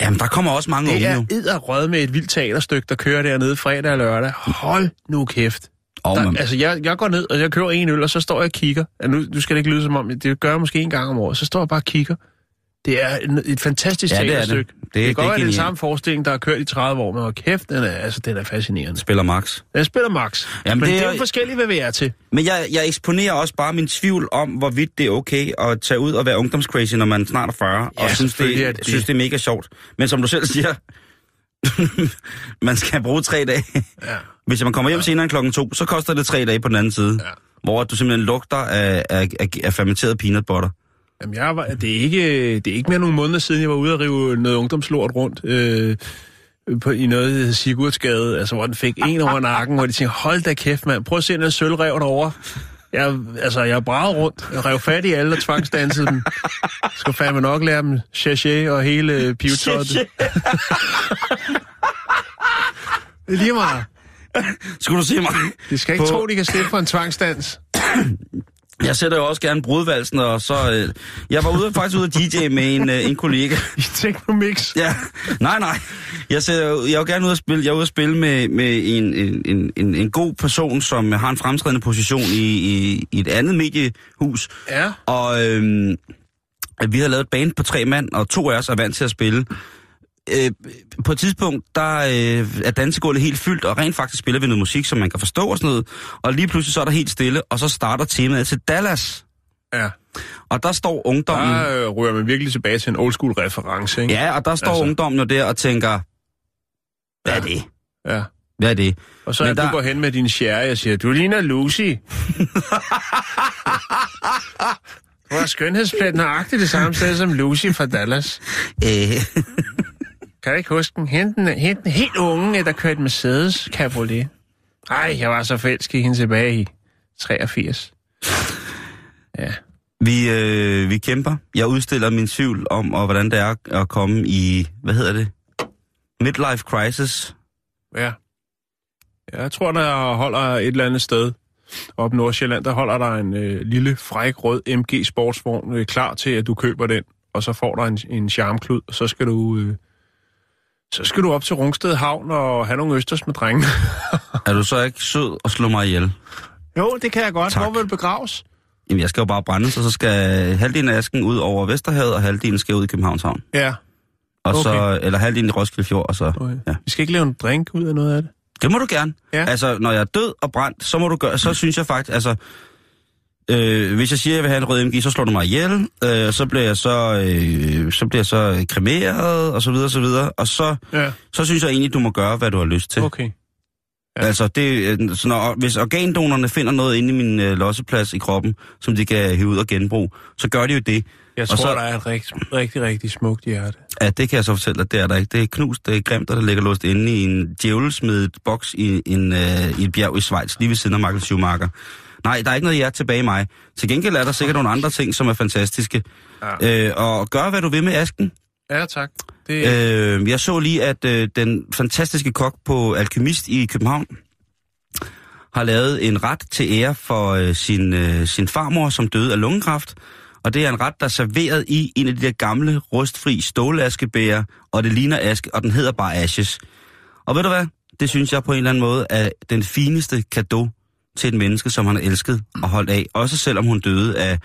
[SPEAKER 1] Jamen, der kommer også mange
[SPEAKER 2] Det
[SPEAKER 1] unge
[SPEAKER 2] er
[SPEAKER 1] nu.
[SPEAKER 2] edderrød med et vildt teaterstykke, der kører dernede fredag og lørdag. Hold nu kæft.
[SPEAKER 1] Og
[SPEAKER 2] Der,
[SPEAKER 1] man,
[SPEAKER 2] altså, jeg, jeg går ned, og jeg kører en øl, og så står jeg og kigger. Ja, nu, nu skal det ikke lyde som om, det gør jeg måske en gang om året. Så står jeg bare og kigger. Det er et, et fantastisk
[SPEAKER 1] Ja, det er det.
[SPEAKER 2] teaterstykke.
[SPEAKER 1] Det-
[SPEAKER 2] det, det
[SPEAKER 1] det
[SPEAKER 2] kan
[SPEAKER 1] er
[SPEAKER 2] godt være, det er den samme forestilling, der har kørt i 30 år, men hold kæft, den er, altså, den er fascinerende.
[SPEAKER 1] spiller Max.
[SPEAKER 2] Den spiller max.
[SPEAKER 1] Jamen,
[SPEAKER 2] men
[SPEAKER 1] det
[SPEAKER 2] det
[SPEAKER 1] er-
[SPEAKER 2] er jo forskelligt, hvad vi er til.
[SPEAKER 1] Men jeg, jeg eksponerer også bare min tvivl om, hvorvidt det er okay at tage ud og være ungdomscrazy, når man snart er 40,
[SPEAKER 2] Ja,
[SPEAKER 1] og synes det,
[SPEAKER 2] er det.
[SPEAKER 1] synes, det er mega sjovt. Men som du selv siger, man skal bruge tre dage.
[SPEAKER 2] Ja.
[SPEAKER 1] Hvis man kommer hjem senere end klokken to, så koster det tre dage på den anden side.
[SPEAKER 2] Ja.
[SPEAKER 1] Hvor du simpelthen lugter af, af, af, af fermenteret peanut butter.
[SPEAKER 2] Jamen, jeg var, det, er ikke, det er ikke mere nogle måneder siden, jeg var ude og rive noget ungdomslort rundt øh, på, i noget, der Sigurdsgade, altså hvor den fik en over nakken, hvor de tænkte, hold da kæft, mand, prøv at se den sølvrev derovre. Jeg, altså, jeg bragede rundt. Jeg rev fat i alle og tvangsdansede dem. Skal fandme nok lære dem sachet og hele pivetottet. Det er lige meget.
[SPEAKER 1] Skulle du se mig?
[SPEAKER 2] De skal ikke
[SPEAKER 1] På-
[SPEAKER 2] tro, de kan slippe for en tvangsdans.
[SPEAKER 1] Jeg sætter jo også gerne brudvalsen, og så... Øh, jeg var ude, faktisk ude at DJ med en, øh, en kollega.
[SPEAKER 2] I Technomix.
[SPEAKER 1] Ja, nej, nej. Jeg, jo- jeg er jo gerne ude at spille, jeg er ude at spille med, med en, en, en, en, god person, som har en fremtrædende position i, i, i et andet mediehus.
[SPEAKER 2] Ja.
[SPEAKER 1] Og øhm, vi har lavet et band på tre mand, og to af os er vant til at spille. Øh, på et tidspunkt, der øh, er dansegulvet helt fyldt, og rent faktisk spiller vi noget musik, som man kan forstå og sådan noget. Og lige pludselig så er der helt stille, og så starter temaet til Dallas.
[SPEAKER 2] Ja.
[SPEAKER 1] Og der står ungdommen...
[SPEAKER 2] Der øh, ryger man virkelig tilbage til en old school reference, ikke?
[SPEAKER 1] Ja, og der står altså. Ungdommen jo der og tænker, hvad er det?
[SPEAKER 2] ja.
[SPEAKER 1] Hvad er det?
[SPEAKER 2] Og så er der...
[SPEAKER 1] der-
[SPEAKER 2] du går hen med din sherry og siger, du ligner Lucy. du har skønhedsplet nøjagtigt det samme sted som Lucy fra Dallas.
[SPEAKER 1] Øh,
[SPEAKER 2] Kan du ikke huske den? Hente den, hente den helt unge, der kørte Mercedes Cabriolet. Ej, jeg var så forelsket i hende tilbage i 83. Ja.
[SPEAKER 1] vi, øh, vi kæmper. Jeg udstiller min tvivl om, og hvordan det er at komme i, hvad hedder det? Midlife crisis.
[SPEAKER 2] Ja. Jeg tror, der holder et eller andet sted op Nordsjælland, der holder der en øh, lille fræk rød MG sportsvogn øh, klar til, at du køber den, og så får der en, en charmklud, og så skal du... Øh, så skal du op til Rungsted Havn og have nogle østers med drenge.
[SPEAKER 1] Er du så ikke sød og slå mig ihjel?
[SPEAKER 2] jo, det kan jeg godt.
[SPEAKER 1] Tak.
[SPEAKER 2] Hvor vil du begraves?
[SPEAKER 1] Jamen, jeg skal jo bare brændes, og så skal halvdelen af asken ud over Vesterhavet, og halvdelen skal ud i Københavns Havn.
[SPEAKER 2] Ja.
[SPEAKER 1] Og
[SPEAKER 2] Okay.
[SPEAKER 1] så, eller halvdelen i Roskilde Fjord, og så...
[SPEAKER 2] Okay.
[SPEAKER 1] Ja.
[SPEAKER 2] Vi skal ikke lave en drink ud af noget af det.
[SPEAKER 1] Det må du gerne.
[SPEAKER 2] Ja.
[SPEAKER 1] Altså, når jeg er død og brændt, så må du gøre, så synes jeg faktisk, altså, øh, hvis jeg siger, at jeg vil have en rød MG, så slår du mig ihjel, øh, så bliver jeg så, øh, så bliver jeg så kremeret, og så videre, og så videre, og så,
[SPEAKER 2] Ja.
[SPEAKER 1] så synes jeg egentlig, du må gøre, hvad du har lyst til.
[SPEAKER 2] Okay.
[SPEAKER 1] Ja. Altså, det, øh, så når, hvis organdonerne finder noget inde i min øh, losseplads i kroppen, som de kan hive ud og genbruge, så gør de jo det.
[SPEAKER 2] Jeg
[SPEAKER 1] Og
[SPEAKER 2] tror,
[SPEAKER 1] så-
[SPEAKER 2] der er et rigtig, rigtig, rigtig smukt hjerte.
[SPEAKER 1] Ja, det kan jeg så fortælle dig, det er der ikke. Det er knust, det er grimt, og der ligger låst inde i en djævelsmedet boks i, en, øh, i et bjerg i Schweiz, lige ved siden af Michael Schumacher. Nej, der er ikke noget hjerte tilbage i mig. Til gengæld er der sikkert nogle andre ting, som er fantastiske.
[SPEAKER 2] Ja.
[SPEAKER 1] Øh, og gør, hvad du vil med asken.
[SPEAKER 2] Ja, tak. Det,
[SPEAKER 1] Øh, jeg så lige, at øh, den fantastiske kok på Alkymist i København har lavet en ret til ære for øh, sin, øh, sin farmor, som døde af lungekræft. Og det er en ret, der er serveret i en af de der gamle, rustfri stålaskebæger, og det ligner aske, og den hedder bare Ashes. Og ved du hvad? Det synes jeg på en eller anden måde er den fineste gave til et menneske, som han har elsket og holdt af. Også selvom hun døde af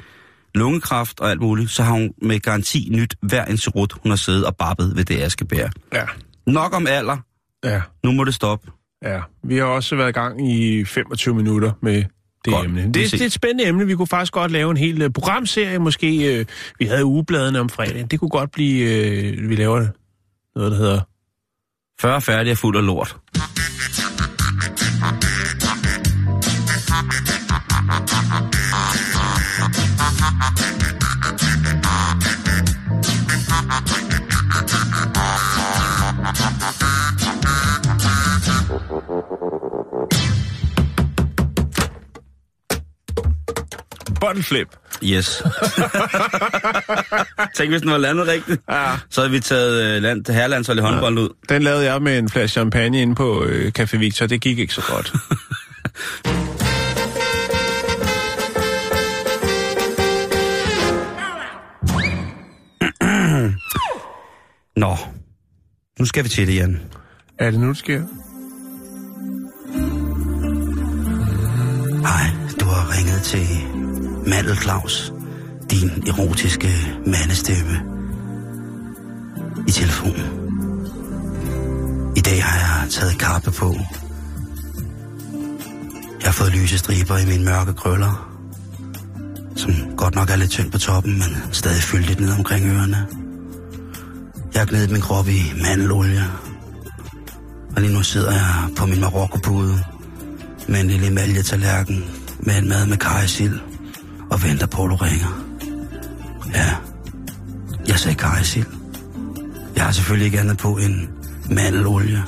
[SPEAKER 1] lungekræft og alt muligt, så har hun med garanti nyt hver en serut, hun har siddet og babbet ved det askebær.
[SPEAKER 2] ja.
[SPEAKER 1] Nok om alder.
[SPEAKER 2] Ja.
[SPEAKER 1] Nu må det stoppe.
[SPEAKER 2] Ja, vi har også været i gang i 25 minutter med det
[SPEAKER 1] Godt.
[SPEAKER 2] emne. Det, det er et spændende emne. Vi kunne faktisk godt lave en hel uh, programserie. Måske, uh, vi havde ugebladene om fredagen. Det kunne godt blive, uh, vi laver. Noget, der hedder
[SPEAKER 1] 40 færdig og fuld af lort.
[SPEAKER 2] Bottle flip.
[SPEAKER 1] Yes. Tænk, hvis den var landet rigtigt.
[SPEAKER 2] Ja.
[SPEAKER 1] Så havde vi taget uh, land, herrelandshold i håndbold ud.
[SPEAKER 2] Den lavede jeg med en flaske champagne inde på øh, Café Victor. Det gik ikke så godt.
[SPEAKER 1] Nå, nu skal vi til det, Jan.
[SPEAKER 2] er det nu, det sker?
[SPEAKER 1] Hej, du har ringet til Mandel Claus, din erotiske mandestemme i telefonen. I dag har jeg taget kappe på. Jeg har fået lyse striber i mine mørke krøller, som godt nok er lidt tynd på toppen, men stadig fyldt lidt ned omkring ørerne. Jeg har gnedet min krop i mandelolie, og lige nu sidder jeg på min marokkopude med en lille emaljetallerken med en mad med kajsild og venter på, at du ringer. Ja, jeg sagde kajsild. Jeg har selvfølgelig ikke andet på end mandelolie.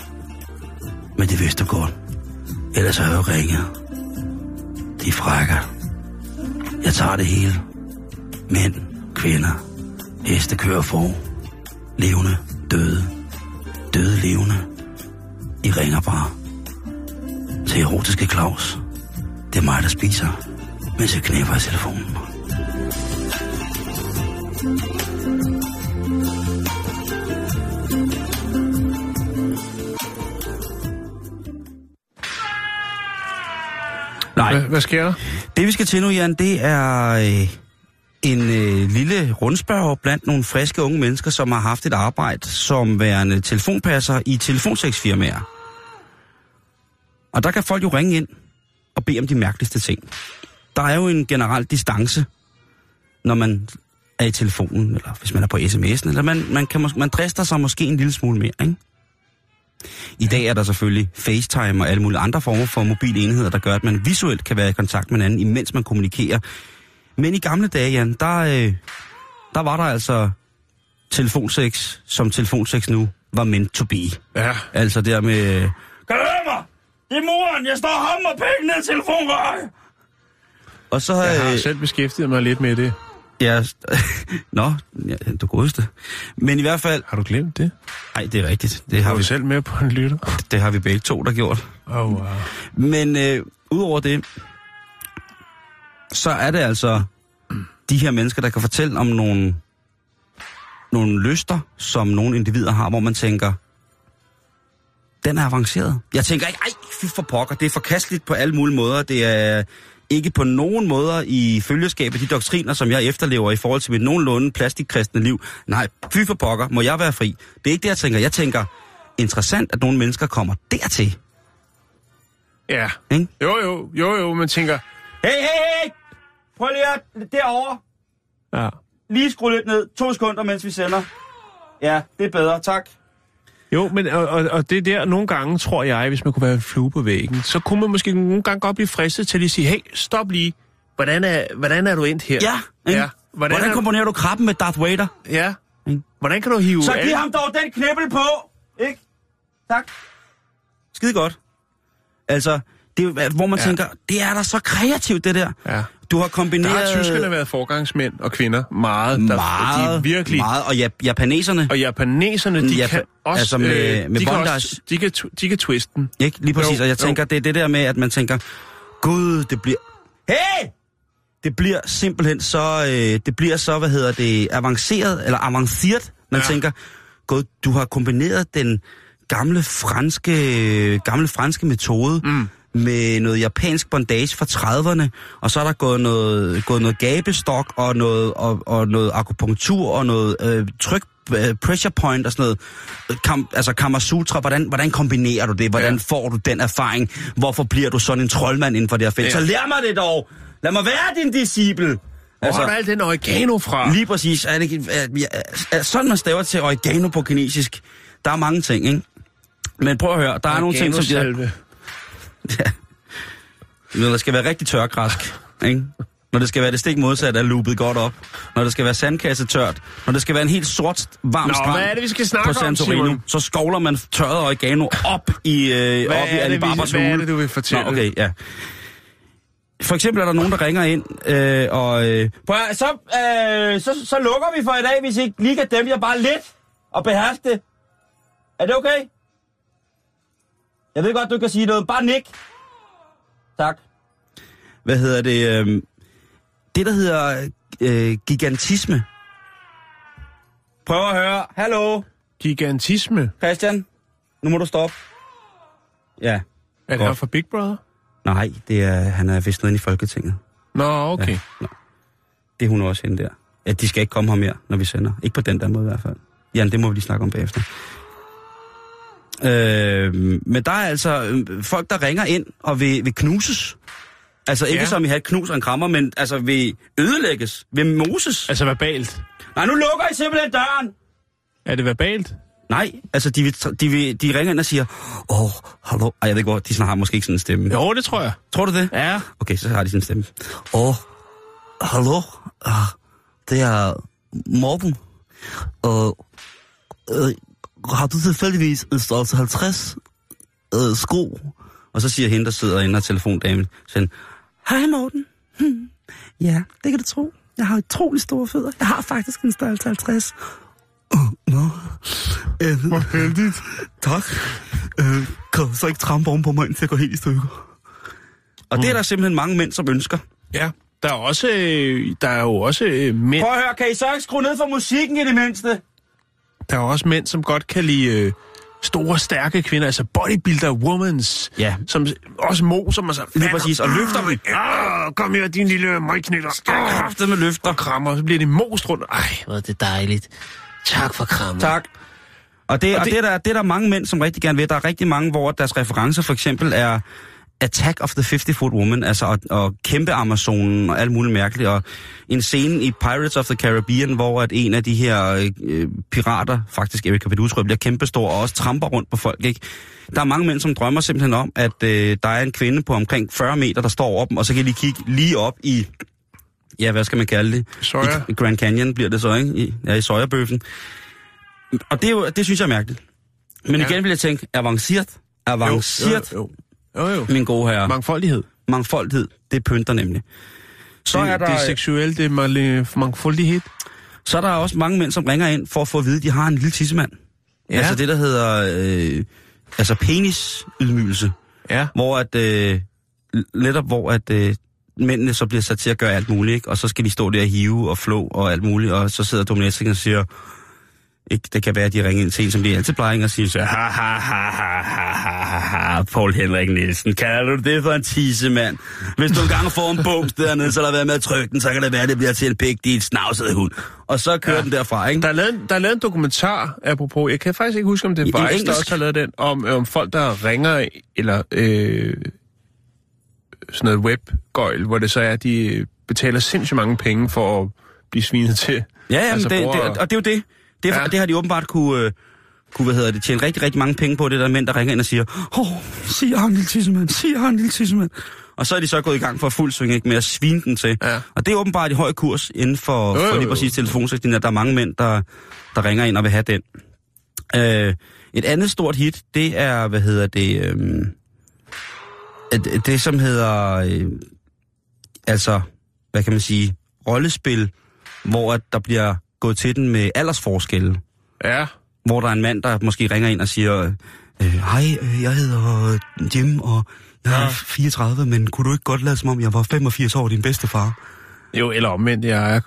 [SPEAKER 1] Men det vidste du godt. Ellers har jeg jo ringet. De frækker. Jeg tager det hele. Mænd, kvinder, heste, kører for. Levende, døde. Døde, levende. I ringer bare til erotiske Claus. Det er mig, der spiser, mens jeg knæpper i telefonen. Nej,
[SPEAKER 2] Hvad, hvad sker der?
[SPEAKER 1] det vi skal til nu, Jan, det er øh, en øh, lille rundspørg blandt nogle friske unge mennesker, som har haft et arbejde som værende telefonpasser i telefonseksfirmaer. Og der kan folk jo ringe ind og bede om de mærkeligste ting. Der er jo en generel distance, når man er i telefonen, eller hvis man er på sms'en, eller man, man, kan, man drister sig måske en lille smule mere, ikke? I dag er der selvfølgelig FaceTime og alle mulige andre former for mobile enheder, der gør, at man visuelt kan være i kontakt med hinanden, imens man kommunikerer. Men i gamle dage, Jan, der, øh, der var der altså telefonsex, som telefonsex nu var meant to be.
[SPEAKER 2] Ja,
[SPEAKER 1] Altså der med... Kan du høre mig? Det er moren, jeg står og hammer penge ned i telefonrøret. Og så...
[SPEAKER 2] jeg har
[SPEAKER 1] øh,
[SPEAKER 2] selv beskæftiget mig lidt med det.
[SPEAKER 1] Ja, Nå, ja, du godeste. Men i hvert fald...
[SPEAKER 2] Har du glemt det?
[SPEAKER 1] Nej, det er rigtigt. Det har,
[SPEAKER 2] du
[SPEAKER 1] vi,
[SPEAKER 2] selv med på en lytter?
[SPEAKER 1] det har vi begge to, der gjort.
[SPEAKER 2] Oh, wow.
[SPEAKER 1] Men øh, udover det, så er det altså de her mennesker, der kan fortælle om nogle, nogle lyster, som nogle individer har, hvor man tænker, den er avanceret. Jeg tænker ikke, ej, fy for pokker, det er forkasteligt på alle mulige måder. Det er ikke på nogen måder i følgeskab af de doktriner, som jeg efterlever i forhold til mit nogenlunde plastikkristne liv. Nej, fy for pokker, må jeg være fri. Det er ikke det, jeg tænker. Jeg tænker, interessant, at nogle mennesker kommer dertil.
[SPEAKER 2] Ja.
[SPEAKER 1] Ikke?
[SPEAKER 2] Jo, jo, jo, jo, man tænker...
[SPEAKER 1] Hey, hey, hey! Prøv lige at derovre.
[SPEAKER 2] Ja.
[SPEAKER 1] Lige skru lidt ned. To sekunder, mens vi sender. Ja, det er bedre. Tak.
[SPEAKER 2] Jo, men og, og, og det der, nogle gange tror jeg, hvis man kunne være en flue på væggen, så kunne man måske nogle gange godt blive fristet til at sige, hey, stop lige. Hvordan er, hvordan er du endt her?
[SPEAKER 1] Ja, ikke?
[SPEAKER 2] ja. Hvordan,
[SPEAKER 1] Hvordan
[SPEAKER 2] er,
[SPEAKER 1] komponerer du krabben med Darth Vader?
[SPEAKER 2] Ja.
[SPEAKER 1] Ikke?
[SPEAKER 2] Hvordan kan du hive...
[SPEAKER 1] Så
[SPEAKER 2] alle-
[SPEAKER 1] giv ham dog den knibbel på, ikke? Tak. Skide godt. Altså, det hvor man
[SPEAKER 2] ja.
[SPEAKER 1] tænker, det er da så kreativt, det der.
[SPEAKER 2] Ja.
[SPEAKER 1] Du har
[SPEAKER 2] Der
[SPEAKER 1] kombineret...
[SPEAKER 2] har tyskerne været forgangsmænd og kvinder meget. Der,
[SPEAKER 1] meget,
[SPEAKER 2] de er virkelig...
[SPEAKER 1] meget. Og ja, japaneserne,
[SPEAKER 2] Og japaneserne, de
[SPEAKER 1] Ja,
[SPEAKER 2] kan også...
[SPEAKER 1] altså med-
[SPEAKER 2] øh,
[SPEAKER 1] med
[SPEAKER 2] de, kan også, de, kan, de kan twiste den.
[SPEAKER 1] ikke? Lige præcis.
[SPEAKER 2] Jo,
[SPEAKER 1] og jeg
[SPEAKER 2] jo.
[SPEAKER 1] tænker, det er det der med, at man tænker, gud, det bliver... Hey! Det bliver simpelthen så, øh, det bliver så, hvad hedder det, avanceret, eller avanceret. Man
[SPEAKER 2] ja.
[SPEAKER 1] tænker, gud, du har kombineret den gamle franske, gamle franske metode mm. Med noget japansk bondage fra 30'erne, og så er der gået noget, gået noget gabestok og noget, og, og noget akupunktur og noget øh, tryk, øh, pressure point og sådan noget. Kam, altså Kamasutra, hvordan, hvordan kombinerer du det? Hvordan ja. får du den erfaring? Hvorfor bliver du sådan en troldmand inden for det her felt? Ja. Så lær mig det dog! Lad mig være din disciple!
[SPEAKER 2] Hvor altså, har du alt den oregano fra?
[SPEAKER 1] Lige præcis. Er det, er, er, er, sådan man staver til oregano på kinesisk. Der er mange ting, ikke? Men prøv at høre, der er nogle ting, som... De,
[SPEAKER 2] Oreganosalve.
[SPEAKER 1] når der skal være rigtig tørgræsk, ikke? Når det skal være det stik modsatte af loopet godt op. Når det skal være sandkasse tørt. Når det skal være en helt sort, varm
[SPEAKER 2] Nå,
[SPEAKER 1] strand
[SPEAKER 2] hvad er det, vi skal snakke
[SPEAKER 1] på
[SPEAKER 2] om,
[SPEAKER 1] Santorino,
[SPEAKER 2] Simon?
[SPEAKER 1] så skovler man tørret oregano op i, øh,
[SPEAKER 2] Hvad
[SPEAKER 1] op i
[SPEAKER 2] er
[SPEAKER 1] Alibabas
[SPEAKER 2] vi- hvad er
[SPEAKER 1] hule.
[SPEAKER 2] det, du vil fortælle?
[SPEAKER 1] Nå, okay, ja. For eksempel er der nogen, der ringer ind, øh, og... Øh, prøv, så, øh, så, så lukker vi for i dag, hvis I lige kan dæmpe jer bare lidt og beherske det. Er det okay? Jeg ved godt, du kan sige noget. Bare nik. Tak. Hvad hedder det? Øh, det, der hedder øh, gigantisme. Prøv at høre. Hallo,
[SPEAKER 2] Gigantisme.
[SPEAKER 1] Christian. Nu må du stoppe. Ja.
[SPEAKER 2] Er det
[SPEAKER 1] Godt.
[SPEAKER 2] her fra Big Brother?
[SPEAKER 1] Nej, det er, han er vist nede i Folketinget.
[SPEAKER 2] Nå, okay.
[SPEAKER 1] Ja, nå. Det er hun også hende der. Ja, de skal ikke komme her mere, når vi sender. Ikke på den der måde i hvert fald. Jan, det må vi lige snakke om bagefter. Øh, men der er altså øh, folk, der ringer ind og vil, vil knuses. Altså ikke
[SPEAKER 2] Ja.
[SPEAKER 1] som i et knus og en krammer, men altså vil ødelægges, vil moses.
[SPEAKER 2] Altså verbalt.
[SPEAKER 1] Nej, nu lukker I simpelthen døren!
[SPEAKER 2] Er det verbalt?
[SPEAKER 1] Nej, altså de, vil, de, vil, de ringer ind og siger, åh, oh, hallo. Ej, jeg ved ikke hvor, de sådan har måske ikke sådan en stemme.
[SPEAKER 2] Jo, det tror jeg.
[SPEAKER 1] Tror du det?
[SPEAKER 2] Ja.
[SPEAKER 1] Okay, så har de sådan en stemme. Åh, oh, hallo? Ah, det er Morten. Og øh, har du tilfældigvis en størrelse 50 øh, sko? Og så siger hende, der sidder inde og telefondamen, sådan, Hej Morten. Hm. Ja, det kan du tro. Jeg har utrolig store fødder. Jeg har faktisk en størrelse 50. Uh, Nå. Øh, Hvor heldigt. Tak. Øh, kan du så ikke trampe oven på mig, indtil jeg går helt i stykker? Og det er der simpelthen mange mænd, som ønsker.
[SPEAKER 2] Ja. Der er, også, øh, der er jo også øh, mænd,
[SPEAKER 1] Prøv at høre, kan I så ikke skrue ned for musikken i det mindste?
[SPEAKER 2] Der er også mænd, som godt kan lide øh, store, stærke kvinder, altså bodybuilder womans,
[SPEAKER 1] Ja.
[SPEAKER 2] som også moser mig så.
[SPEAKER 1] Lige præcis, og løfter dem.
[SPEAKER 2] Ah, kom her, din lille møgknitter.
[SPEAKER 1] Kraftet med løfter.
[SPEAKER 2] og krammer, så bliver de most rundt. Ej, hvor er det dejligt. Tak for krammer.
[SPEAKER 1] Tak. Og, det, og, det,
[SPEAKER 2] det-
[SPEAKER 1] og det, er der, det er der mange mænd, som rigtig gerne vil. Der er rigtig mange, hvor deres referencer for eksempel er Attack of the 50-Foot Woman, altså og, og kæmpe Amazonen og alt muligt mærkeligt. Og en scene i Pirates of the Caribbean, hvor at en af de her øh, pirater, faktisk Erika Pedutro, bliver kæmpestor og også tramper rundt på folk. Ikke? Der er mange mænd, som drømmer simpelthen om, at øh, der er en kvinde på omkring 40 meter, der står over dem, og så kan de kigge lige op i, ja, hvad skal man kalde det?
[SPEAKER 2] Soja.
[SPEAKER 1] I Grand Canyon bliver det så, ikke? I, ja, i sojabøffen. Og det, er jo, det synes jeg er mærkeligt. Men
[SPEAKER 2] Ja.
[SPEAKER 1] igen vil jeg tænke, avanceret, avanceret,
[SPEAKER 2] Jo, jo, jo. Jo.
[SPEAKER 1] min gode herre.
[SPEAKER 2] Mangfoldighed.
[SPEAKER 1] Mangfoldighed, det pynter nemlig. Så
[SPEAKER 2] det,
[SPEAKER 1] er, der,
[SPEAKER 2] det er seksuelt, det er mangfoldighed.
[SPEAKER 1] så er der også mange mænd, som ringer ind for at få at vide, at de har en lille tissemand. Ja. Altså det, der hedder øh, altså penisydmygelse.
[SPEAKER 2] Ja.
[SPEAKER 1] Hvor at, øh, netop hvor at øh, mændene så bliver sat til at gøre alt muligt, ikke? og så skal de stå der og hive og flå og alt muligt, og så sidder dominatrixen og siger, ikke? Det kan være, at de ringer ind til en, som de altid plejer, ikke? og siger så, ha, ha, ha, ha, ha, ha, Paul Henrik Nielsen, kalder du det for en tissemand? Hvis du engang får en bums dernede, så der være med at trykke den, så kan det være, at det bliver til en pik, dit snavsede hund. Og så kører ja. den derfra, ikke?
[SPEAKER 2] Der er, lavet, der er lavet en dokumentar, apropos, jeg kan faktisk ikke huske, om det er Vice, der også har lavet den, om, om folk, der ringer, eller øh, sådan noget webgøjl, hvor det så er, at de betaler sindssygt mange penge for at blive svinet til.
[SPEAKER 1] Ja, jamen,
[SPEAKER 2] altså,
[SPEAKER 1] det, det, og det er jo det. Det, ja. Det har de åbenbart kunne, øh, kunne hvad hedder det, tjene rigtig, rigtig mange penge på, det der mænd, der ringer ind og siger, åh, oh, sig en lille tissemand, sig en lille tissemand. Og så er de så gået i gang for fuld sving ikke, med at svine den til.
[SPEAKER 2] Ja.
[SPEAKER 1] Og det er åbenbart i høj kurs inden for,
[SPEAKER 2] Jo, jo,
[SPEAKER 1] for lige
[SPEAKER 2] jo.
[SPEAKER 1] præcis telefonsætningen, at der er mange mænd, der, der ringer ind og vil have den. Øh, et andet stort hit, det er, hvad hedder det, øh, det, det som hedder, øh, altså, hvad kan man sige, rollespil, hvor at der bliver gået til den med aldersforskelle.
[SPEAKER 2] Ja,
[SPEAKER 1] Hvor der er en mand, der måske ringer ind og siger, øh, hej, øh, jeg hedder Jim, og jeg er
[SPEAKER 2] Ja.
[SPEAKER 1] 34, men kunne du ikke godt lade som om, jeg var 85 år, din bedstefar?
[SPEAKER 2] jo, eller omvendt, jeg er,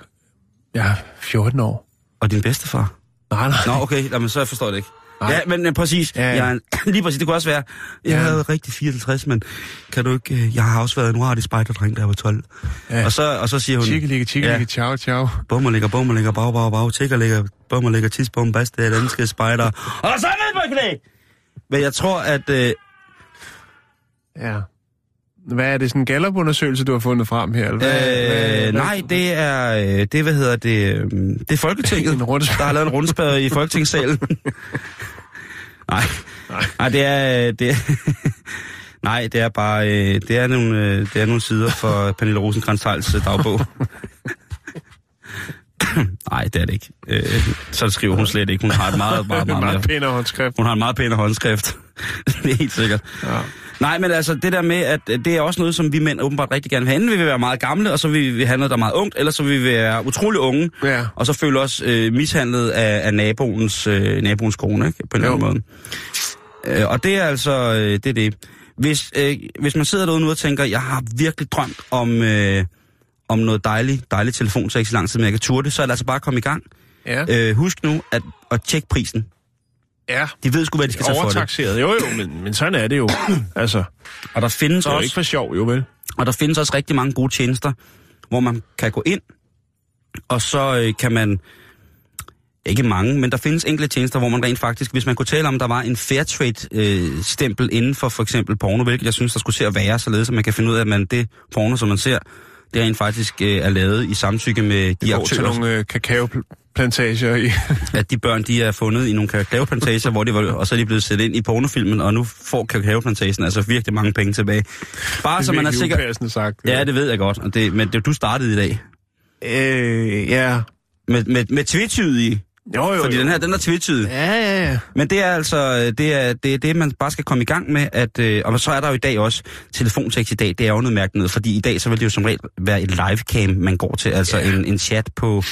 [SPEAKER 2] jeg er 14 år.
[SPEAKER 1] Og din bedstefar?
[SPEAKER 2] Nej, nej.
[SPEAKER 1] Nå, okay, jamen, så forstår jeg det ikke.
[SPEAKER 2] Nej.
[SPEAKER 1] Ja, men, men præcis.
[SPEAKER 2] Ja.
[SPEAKER 1] Jeg, lige præcis, det kunne også være, jeg
[SPEAKER 2] Ja.
[SPEAKER 1] havde rigtig 54, men kan du ikke, øh, jeg har også været en uartig spejderdreng, da jeg var 12.
[SPEAKER 2] Ja.
[SPEAKER 1] Og, så, og så siger hun,
[SPEAKER 2] Tjekke, ligge, tjekke,
[SPEAKER 1] Ja.
[SPEAKER 2] ciao, ciao.
[SPEAKER 1] bummer ligger, bummer ligger, bag, bag, bag, tjekker ligger, bummer ligger, tis, bum, bas, det er danske spejder. Og så ned på knæ! Men jeg tror, at... Øh,
[SPEAKER 2] Ja. Hvad er det, sådan en Gallup-undersøgelse, du har fundet frem her? Eller hvad, hvad,
[SPEAKER 1] øh, nej, det er, øh, det, hvad hedder det, øh, det er Folketinget,
[SPEAKER 2] En rundspørge.
[SPEAKER 1] der har lavet en rundspørge i Folketingssalen. nej,
[SPEAKER 2] Nej.
[SPEAKER 1] nej, det er, øh, det er, nej, det er bare, øh, det er nogle, det er nogle sider for Pernille rosenkrantz dagbog. nej, det er det ikke. Øh, så skriver hun slet ikke. Hun har et meget, meget, meget,
[SPEAKER 2] meget
[SPEAKER 1] meget
[SPEAKER 2] pænere håndskrift.
[SPEAKER 1] hun har en meget pænere håndskrift. det er helt sikkert.
[SPEAKER 2] Ja.
[SPEAKER 1] Nej, men altså det der med, at det er også noget, som vi mænd åbenbart rigtig gerne vil have. Enten vil vi være meget gamle, og så vil vi have noget, der er meget ungt, eller så vil vi være utrolig unge,
[SPEAKER 2] Ja.
[SPEAKER 1] og så føle os øh, mishandlet af, af naboens, øh, naboens kone, ikke? på en eller anden måde. Øh, og det er altså, øh, det er det. Hvis, øh, hvis man sidder derude nu og tænker, jeg har virkelig drømt om, øh, om noget dejligt, dejligt telefonsex i lang tid, men jeg kan turde det, så er det altså bare at komme i gang.
[SPEAKER 2] Ja.
[SPEAKER 1] Øh, husk nu at, at tjekke prisen.
[SPEAKER 2] Ja.
[SPEAKER 1] De ved sgu, hvad de skal tage for det.
[SPEAKER 2] Jo, jo, men, men sådan er det jo. Altså,
[SPEAKER 1] Og der findes
[SPEAKER 2] det er
[SPEAKER 1] også...
[SPEAKER 2] ikke for sjov, jo vel?
[SPEAKER 1] Og der findes også rigtig mange gode tjenester, hvor man kan gå ind, og så øh, kan man... Ikke mange, men der findes enkelte tjenester, hvor man rent faktisk, hvis man kunne tale om, der var en Fairtrade-stempel inden for for eksempel porno, hvilket jeg synes, der skulle se at være, således at man kan finde ud af, at man det porno, som man ser, det rent faktisk øh, er lavet i samtykke med de
[SPEAKER 2] De går til
[SPEAKER 1] aktører,
[SPEAKER 2] nogle øh, kakaoplantager i...
[SPEAKER 1] at de børn, de er fundet i nogle kakaoplantager, hvor de var, og så er de blevet sat ind i pornofilmen, og nu får kakaoplantagen altså virkelig mange penge tilbage. Bare så man er sikker...
[SPEAKER 2] Sagt.
[SPEAKER 1] Ja, det ved jeg godt, og det, men det, du startede i dag.
[SPEAKER 2] Øh, ja.
[SPEAKER 1] Med, med, med tvetydige.
[SPEAKER 2] Jo, jo,
[SPEAKER 1] Fordi
[SPEAKER 2] jo.
[SPEAKER 1] den her, den er tvetydig.
[SPEAKER 2] Ja, ja, ja.
[SPEAKER 1] Men det er altså, det er, det er det, man bare skal komme i gang med, at, øh, og så er der jo i dag også telefontekst i dag, det er jo noget mærkeligt fordi i dag så vil det jo som regel være et livecam, man går til, altså
[SPEAKER 2] Ja.
[SPEAKER 1] en, en chat på,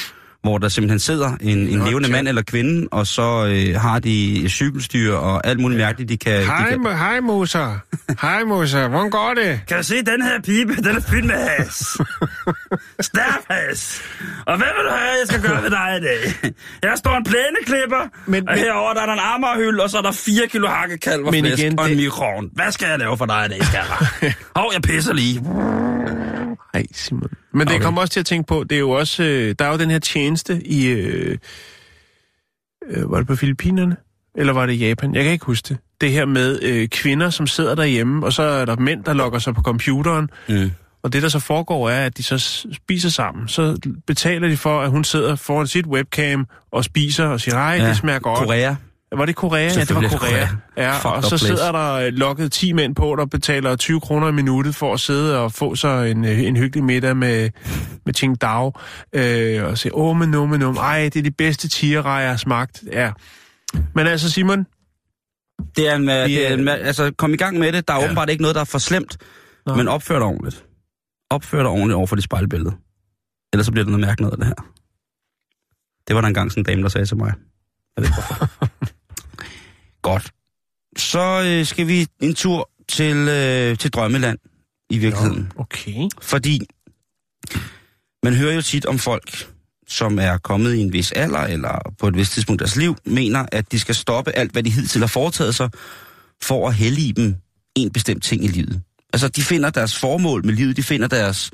[SPEAKER 1] hvor der simpelthen sidder en, en levende mand eller kvinde, og så øh, har de cykelstyr og alt muligt mærkeligt, de kan... de
[SPEAKER 2] Hej,
[SPEAKER 1] kan...
[SPEAKER 2] Mo- hej Moser. Hej Moser, hvordan går det?
[SPEAKER 1] Kan du se den her pibe? Den er fyldt med has. Stærk has. Og hvad vil du have, jeg skal gøre ved dig i dag? Her står en plæneklipper,
[SPEAKER 2] Men-
[SPEAKER 1] og
[SPEAKER 2] men-
[SPEAKER 1] herover der er der en armerhylde, og så er der 4 kilo hakkekalv og flæsk
[SPEAKER 2] igen,
[SPEAKER 1] og en
[SPEAKER 2] det-
[SPEAKER 1] mikron. Hvad skal jeg lave for dig i dag, skal jeg? Hov, jeg pisser lige.
[SPEAKER 2] Nej, Simon. Men det
[SPEAKER 1] Okay.
[SPEAKER 2] kommer også til at tænke på, det er jo også, øh, der er jo den her tjeneste i, øh, øh, var det på Filippinerne? Eller var det i Japan? Jeg kan ikke huske det. Det her med øh, kvinder, som sidder derhjemme, og så er der mænd, der logger sig på computeren,
[SPEAKER 1] Mm.
[SPEAKER 2] og det, der så foregår, er, at de så spiser sammen. Så betaler de for, at hun sidder foran sit webcam og spiser og siger, nej, ja, det smager godt.
[SPEAKER 1] Korea.
[SPEAKER 2] Var det Korea? Ja, det var Korea.
[SPEAKER 1] Korea.
[SPEAKER 2] Ja, og så
[SPEAKER 1] place.
[SPEAKER 2] sidder der øh, lukket 10 mænd på, der betaler 20 kroner i minuttet for at sidde og få sig en, øh, en hyggelig middag med, med Qingdao. Øh, og sige, åh, men no, men no. Ej, det er de bedste tierrejer, jeg har smagt. Ja. Men altså, Simon,
[SPEAKER 1] Det er en, det
[SPEAKER 2] Vi
[SPEAKER 1] er en, altså, kom i gang med det. Der er
[SPEAKER 2] Ja.
[SPEAKER 1] åbenbart ikke noget, der er for slemt,
[SPEAKER 2] Nå.
[SPEAKER 1] men opfør dig ordentligt. Opfør dig ordentligt over for dit spejlbillede. Ellers så bliver det noget mærkeligt af det her. Det var der engang sådan en dame, der sagde til mig. Jeg ved ikke hvorfor. Godt. Så øh, skal vi en tur til, øh, til Drømmeland i virkeligheden.
[SPEAKER 2] okay.
[SPEAKER 1] Fordi man hører jo tit om folk, som er kommet i en vis alder, eller på et vist tidspunkt i deres liv, mener, at de skal stoppe alt, hvad de hidtil har foretaget sig, for at hellige dem en bestemt ting i livet. Altså, de finder deres formål med livet, de finder deres,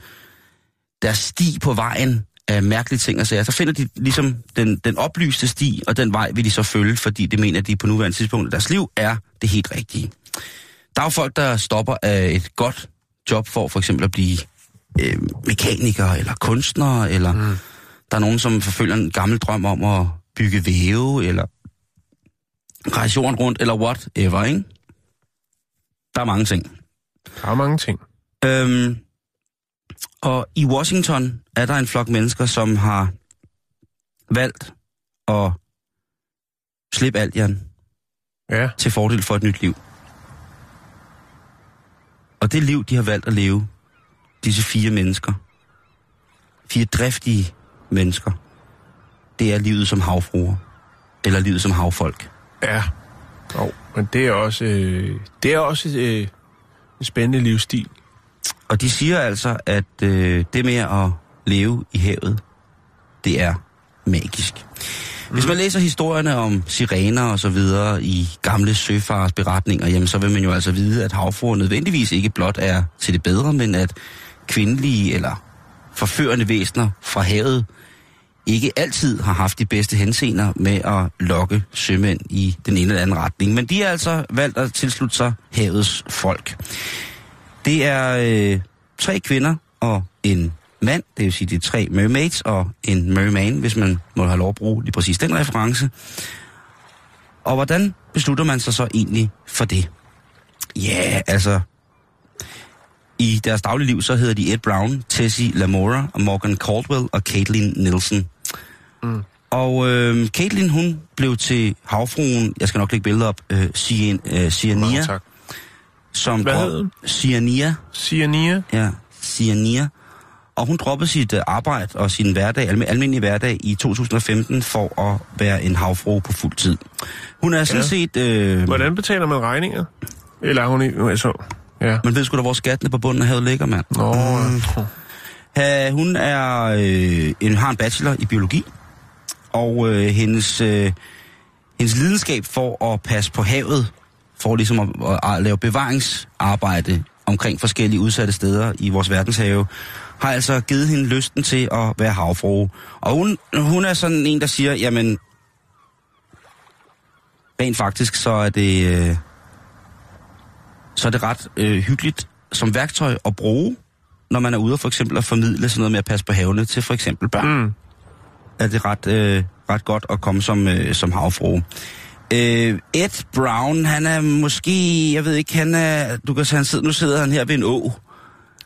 [SPEAKER 1] deres sti på vejen af mærkelige ting og sager. Så finder de ligesom den, den oplyste sti, og den vej vil de så følge, fordi det mener de på nuværende tidspunkt i deres liv er det helt rigtige. Der er jo folk, der stopper af et godt job for for eksempel at blive øh, mekaniker eller kunstner, eller mm. der er nogen, som forfølger en gammel drøm om at bygge væve, eller rejse jorden rundt, eller whatever, ikke? Der er mange ting.
[SPEAKER 2] Der er mange ting.
[SPEAKER 1] Øhm, og i Washington er der en flok mennesker, som har valgt at slippe alt, Jan,
[SPEAKER 2] Ja.
[SPEAKER 1] til fordel for et nyt liv. Og det liv, de har valgt at leve, disse fire mennesker, fire driftige mennesker, det er livet som havfruer, eller livet som havfolk.
[SPEAKER 2] Ja. Oh, men det er også, øh, det er også øh, en spændende livsstil.
[SPEAKER 1] Og de siger altså, at øh, det med at leve i havet, det er magisk. Hvis man læser historierne om sirener og så videre i gamle søfares beretninger, jamen så vil man jo altså vide, at havfruer nødvendigvis ikke blot er til det bedre, men at kvindelige eller forførende væsener fra havet ikke altid har haft de bedste henseender med at lokke sømænd i den ene eller anden retning. Men de har altså valgt at tilslutte sig havets folk. Det er øh, tre kvinder og en mand, det vil sige de tre mermaids og en merman, hvis man må have lov at bruge lige præcis den reference. Og hvordan beslutter man sig så egentlig for det? Ja, yeah, altså... I deres daglige liv, så hedder de Ed Brown, Tessie Lamora, Morgan Caldwell og Caitlin Nielsen. Mm. Og øh, Caitlin, hun blev til havfruen, jeg skal nok lægge billeder op, øh, Cian, øh, Ciania. Som
[SPEAKER 2] Hvad hed hun?
[SPEAKER 1] Ciania,
[SPEAKER 2] Ciania.
[SPEAKER 1] ja, Ciania. Og hun droppede sit øh, arbejde og sin hverdag, alme, almindelig hverdag i 2015 for at være en havfrue på fuld tid. Hun er sådan
[SPEAKER 2] Ja.
[SPEAKER 1] set... Øh,
[SPEAKER 2] Hvordan betaler man regninger? Eller er hun i... Altså, ja.
[SPEAKER 1] man ved sgu da, hvor skatten på bunden af havet ligger, mand.
[SPEAKER 2] Nå, mm.
[SPEAKER 1] Ha, hun er, øh, en, har en bachelor i biologi, og øh, hendes, øh, hendes lidenskab for at passe på havet, for ligesom at, at, lave bevaringsarbejde omkring forskellige udsatte steder i vores verdenshave, har altså givet hende lysten til at være havfrue. Og hun, hun er sådan en, der siger, jamen, rent faktisk, så er det, øh, så er det ret øh, hyggeligt som værktøj at bruge, når man er ude for eksempel at formidle sådan noget med at passe på havene til for eksempel børn.
[SPEAKER 2] Mm.
[SPEAKER 1] Er det ret, øh, ret godt at komme som, øh, som havfrue. Øh, Ed Brown, han er måske, jeg ved ikke, han er, du kan han sidder, nu sidder han her ved en å.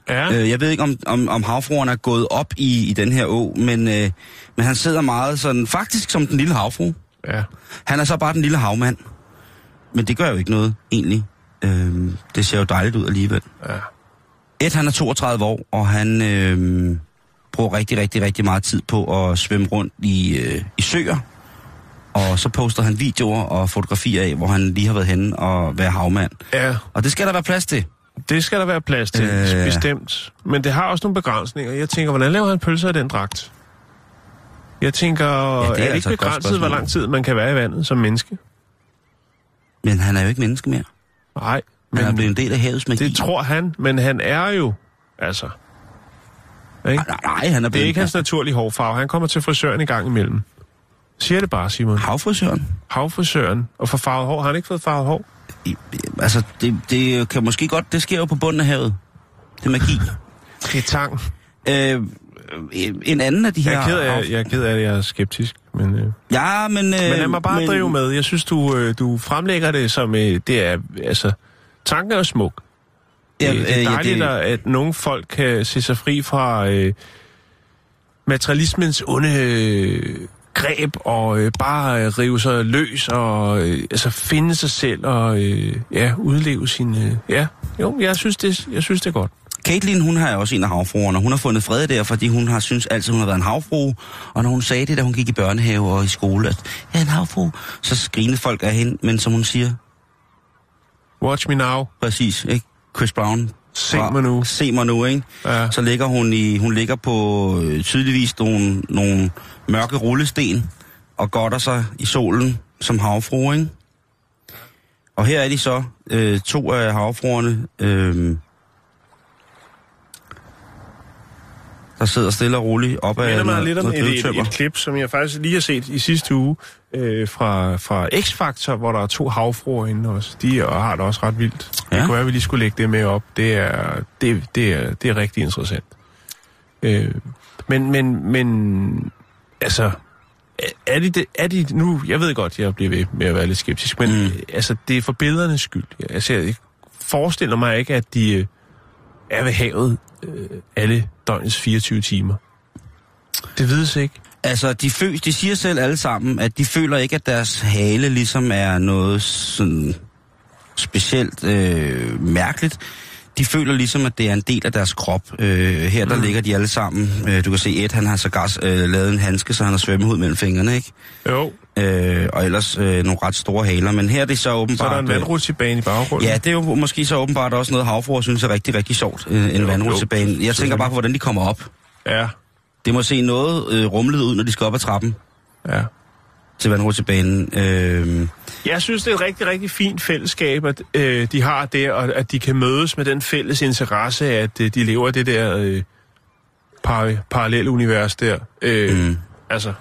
[SPEAKER 2] Ja.
[SPEAKER 1] Øh, jeg ved ikke, om, om, om havfruen er gået op i, i den her å, men, øh, men han sidder meget sådan, faktisk som den lille havfrue.
[SPEAKER 2] ja.
[SPEAKER 1] Han er så bare den lille havmand. Men det gør jo ikke noget, egentlig. Øh, det ser jo dejligt ud alligevel.
[SPEAKER 2] Ja.
[SPEAKER 1] Ed, han er 32 år, og han øh, bruger rigtig, rigtig, rigtig meget tid på at svømme rundt i, øh, i søer. Og så poster han videoer og fotografier af, hvor han lige har været henne og være havmand.
[SPEAKER 2] Ja,
[SPEAKER 1] Og det skal der være plads til.
[SPEAKER 2] det skal der være plads til,
[SPEAKER 1] Øh.
[SPEAKER 2] bestemt. Men det har også nogle begrænsninger. Jeg tænker, hvordan laver han pølser i den dragt? Jeg tænker,
[SPEAKER 1] det er
[SPEAKER 2] ja, er, det
[SPEAKER 1] altså
[SPEAKER 2] ikke
[SPEAKER 1] godt
[SPEAKER 2] begrænset, hvor lang tid man kan være i vandet som menneske?
[SPEAKER 1] Men han er jo ikke menneske mere.
[SPEAKER 2] Nej,
[SPEAKER 1] Han er
[SPEAKER 2] men
[SPEAKER 1] blevet en del af havets magi.
[SPEAKER 2] det tror han, men han er jo, altså... Ikke?
[SPEAKER 1] Nej, nej, han er
[SPEAKER 2] Det
[SPEAKER 1] blevet
[SPEAKER 2] er ikke hans naturlige hårfarve. Han kommer til frisøren i gang imellem. Siger det bare, Simon.
[SPEAKER 1] havfrisøren.
[SPEAKER 2] Havfrisøren. Og for farvet hår. Har han ikke fået farvet hår?
[SPEAKER 1] I- Altså, det, det kan måske godt, det sker jo på bunden af havet. Det er magi.
[SPEAKER 2] Det er tang.
[SPEAKER 1] øh, en anden af de her...
[SPEAKER 2] Jeg er ked af, jeg er, ked af at jeg er skeptisk. Men, øh,
[SPEAKER 1] Ja, men... Øh,
[SPEAKER 2] men lad mig bare
[SPEAKER 1] men,
[SPEAKER 2] drive med. Jeg synes, du, øh, du fremlægger det som... Øh, det er, altså... Tanken er smuk.
[SPEAKER 1] Ja,
[SPEAKER 2] det, det
[SPEAKER 1] øh,
[SPEAKER 2] er
[SPEAKER 1] ja,
[SPEAKER 2] dejligt,
[SPEAKER 1] det-
[SPEAKER 2] at, at nogle folk kan se sig fri fra øh, materialismens onde øh, greb og øh, bare øh, rive sig løs og øh, altså finde sig selv og øh, ja, udleve sin... Øh, ja, jo, jeg synes, det, jeg synes, det er godt.
[SPEAKER 1] Caitlin, hun har også en af havfruerne. Hun har fundet fred der, fordi hun har synes altid, hun har været en havfrue. Og når hun sagde det, da hun gik i børnehave og i skole, at jeg er en havfrue, så grinede folk af hende. Men som hun siger,
[SPEAKER 2] Watch me now.
[SPEAKER 1] præcis, ikke? Chris Brown.
[SPEAKER 2] Se mig nu.
[SPEAKER 1] Se mig nu, ikke?
[SPEAKER 2] Ja.
[SPEAKER 1] Så ligger hun i, hun ligger på øh, tydeligvis nogle, nogle mørke rullesten og godter sig i solen som havfrue, ikke? Og her er de så, øh, to af havfruerne, øh, der sidder stille og roligt op
[SPEAKER 2] mig
[SPEAKER 1] noget-
[SPEAKER 2] lidt om
[SPEAKER 1] noget
[SPEAKER 2] et, et, et klip, som jeg faktisk lige har set i sidste uge øh, fra, fra X-Factor, hvor der er to havfruer inde også. De er, har det også ret vildt. Ja. Det kunne være, at vi lige skulle lægge det med op. Det er, det, det er, det er rigtig interessant. Øh, men, men, men, altså, er- de, det, er de nu, jeg ved godt, jeg bliver ved med at være lidt skeptisk, men
[SPEAKER 1] Mm.
[SPEAKER 2] mm. altså, det er for billedernes skyld. Altså, jeg forestiller mig ikke, at de øh, er ved havet øh, alle døgnets 24 timer. Det vides ikke.
[SPEAKER 1] Altså, de, fø, de siger selv alle sammen, at de føler ikke, at deres hale ligesom er noget sådan specielt øh, mærkeligt. De føler ligesom, at det er en del af deres krop. Øh, her der mm. ligger de alle sammen. Øh, du kan se, Ed han har sågar øh, lavet en handske, så han har svømmehud mellem fingrene, ikke?
[SPEAKER 2] Jo.
[SPEAKER 1] Øh, og ellers øh, nogle ret store haler. Men her er det så åbenbart...
[SPEAKER 2] Så er der en
[SPEAKER 1] øh,
[SPEAKER 2] vandrutsjebane i baggrunden.
[SPEAKER 1] Ja, det er jo måske så åbenbart også noget, havfruer synes er rigtig, rigtig sjovt. Øh, en vandrutsjebane. Jeg tænker bare på, hvordan de kommer op.
[SPEAKER 2] Ja.
[SPEAKER 1] Det må se noget øh, rumlet ud, når de skal op ad trappen.
[SPEAKER 2] Ja.
[SPEAKER 1] til vandrutsjebanen. Øh,
[SPEAKER 2] Jeg synes, det er et rigtig, rigtig fint fællesskab, at øh, de har det, og at de kan mødes med den fælles interesse, at øh, de lever det der øh, par, parallelunivers der. Øh, mm. Altså,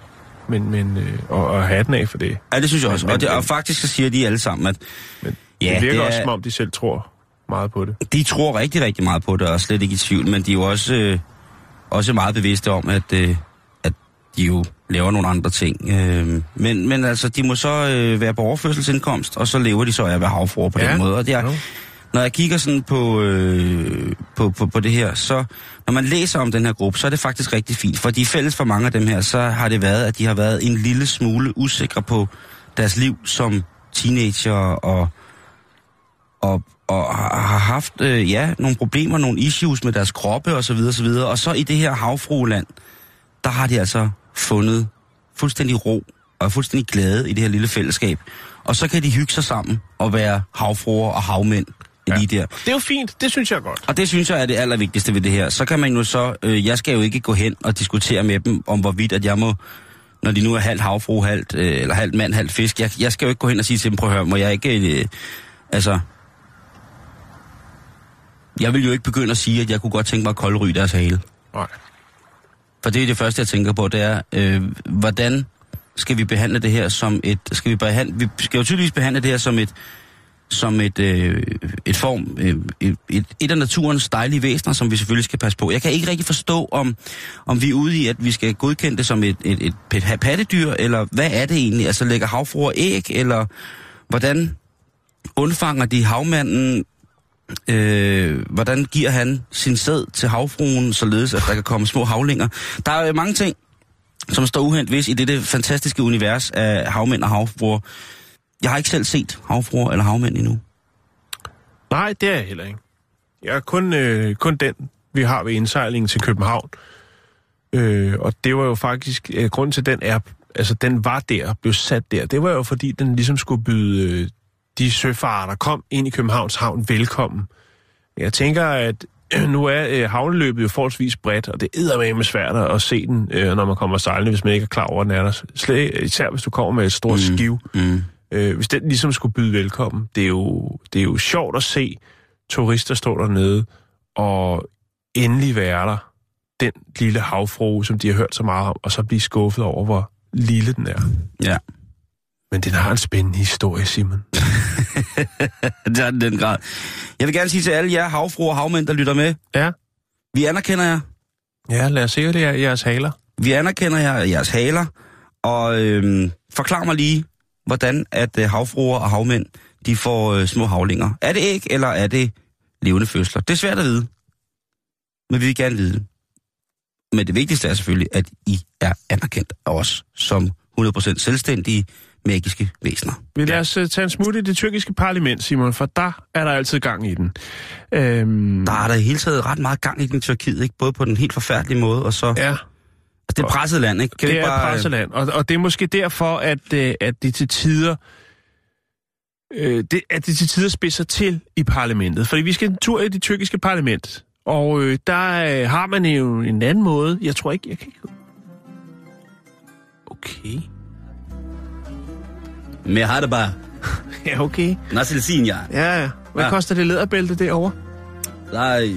[SPEAKER 2] men, men øh, og, og hatten af for det.
[SPEAKER 1] ja, det synes jeg også.
[SPEAKER 2] Men-
[SPEAKER 1] og, det, og faktisk så siger de alle sammen, at
[SPEAKER 2] Men
[SPEAKER 1] Ja,
[SPEAKER 2] det virker
[SPEAKER 1] det er-
[SPEAKER 2] også, som om de selv tror meget på det.
[SPEAKER 1] de tror rigtig, rigtig meget på det, og slet ikke i tvivl, men de er jo også, øh, også meget bevidste om, at, øh, at de jo laver nogle andre ting. Øh, men, men altså, de må så øh, være på overførselsindkomst, og så lever de så af at være havfruer på
[SPEAKER 2] Ja,
[SPEAKER 1] den måde. Og det er, når jeg kigger sådan på, øh, på, på, på det her, så når man læser om den her gruppe, så er det faktisk rigtig fint. Fordi fælles for mange af dem her, så har det været, at de har været en lille smule usikre på deres liv som teenager og, og, og har haft øh, ja, nogle problemer, nogle issues med deres kroppe og så videre, så videre. Og så i det her havfrueland, der har de altså fundet fuldstændig ro og er fuldstændig glade i det her lille fællesskab. Og så kan de hygge sig sammen og være havfruer og havmænd ja. lige der.
[SPEAKER 2] Det er jo fint, det synes jeg godt.
[SPEAKER 1] Og det synes jeg er det allervigtigste ved det her. Så kan man jo så, øh, jeg skal jo ikke gå hen og diskutere med dem om hvorvidt, at jeg må, når de nu er halvt havfru, halvt, øh, eller halvt mand, halvt fisk, jeg, jeg skal jo ikke gå hen og sige til dem, prøv at høre, må jeg ikke, øh, altså, jeg vil jo ikke begynde at sige, at jeg kunne godt tænke mig at koldryge deres hale.
[SPEAKER 2] Nej.
[SPEAKER 1] For det er det første, jeg tænker på, det er, øh, hvordan skal vi behandle det her som et... Skal vi, behandle, vi skal jo tydeligvis behandle det her som et som et, øh, et form, øh, et, et, af naturens dejlige væsener, som vi selvfølgelig skal passe på. Jeg kan ikke rigtig forstå, om, om vi er ude i, at vi skal godkende det som et, et, et pattedyr, eller hvad er det egentlig? Altså lægger havfruer æg, eller hvordan undfanger de havmanden øh, hvordan giver han sin sæd til havfruen, således at der kan komme små havlinger. Der er mange ting, som står uhent hvis i dette fantastiske univers af havmænd og havfruer. Jeg har ikke selv set havfruer eller havmænd endnu.
[SPEAKER 2] Nej, det er jeg heller ikke. Jeg er kun, øh, kun den, vi har ved indsejlingen til København. Øh, og det var jo faktisk, øh, grund til den er, altså den var der, blev sat der, det var jo fordi, den ligesom skulle byde øh, de søfarere, der kom ind i Københavns Havn, velkommen. Jeg tænker, at nu er øh, havneløbet jo forholdsvis bredt, og det er med svært at se den, øh, når man kommer sejlende, hvis man ikke er klar over, den er der. Slet, især hvis du kommer med et stort mm. skiv.
[SPEAKER 1] Mm.
[SPEAKER 2] Øh, hvis den ligesom skulle byde velkommen, det er, jo, det er jo sjovt at se turister stå dernede og endelig være der. Den lille havfrue, som de har hørt så meget om, og så blive skuffet over, hvor lille den er.
[SPEAKER 1] Ja,
[SPEAKER 2] Men den har en spændende historie, Simon.
[SPEAKER 1] det er den, den grad. Jeg vil gerne sige til alle jer havfruer og havmænd, der lytter med,
[SPEAKER 2] Ja,
[SPEAKER 1] vi anerkender jer.
[SPEAKER 2] ja lad os se, det er jeres haler.
[SPEAKER 1] Vi anerkender jer, jeres haler, og øhm, forklar mig lige, hvordan at øh, havfruer og havmænd, de får øh, små havlinger. Er det æg, eller er det levende fødsler? Det er svært at vide, men vi vil gerne vide det. Men det vigtigste er selvfølgelig, at I er anerkendt af os som 100% selvstændige, magiske væsener.
[SPEAKER 2] Vi lader os uh, tage en smut i det tyrkiske parlament, Simon, for der er der altid gang i den. Øhm,
[SPEAKER 1] Der er der i hele taget ret meget gang i den Tyrkiet, ikke? Både på den helt forfærdelige måde, og så...
[SPEAKER 2] ja,
[SPEAKER 1] Altså, det er presset land, ikke? Kan
[SPEAKER 2] det er
[SPEAKER 1] bare,
[SPEAKER 2] presseland, og, og det er måske derfor, at, øh, at de til tider øh, det, at de til tider spidser til i parlamentet. Fordi vi skal en tur i det tyrkiske parlament, og øh, der øh, har man jo en anden måde. Jeg tror ikke, jeg kan ikke... Okay.
[SPEAKER 1] Men jeg har det bare.
[SPEAKER 2] Ja, okay.
[SPEAKER 1] Nassil.
[SPEAKER 2] Ja, ja. Hvad
[SPEAKER 1] Ja.
[SPEAKER 2] koster det læderbælte derovre?
[SPEAKER 1] Der er...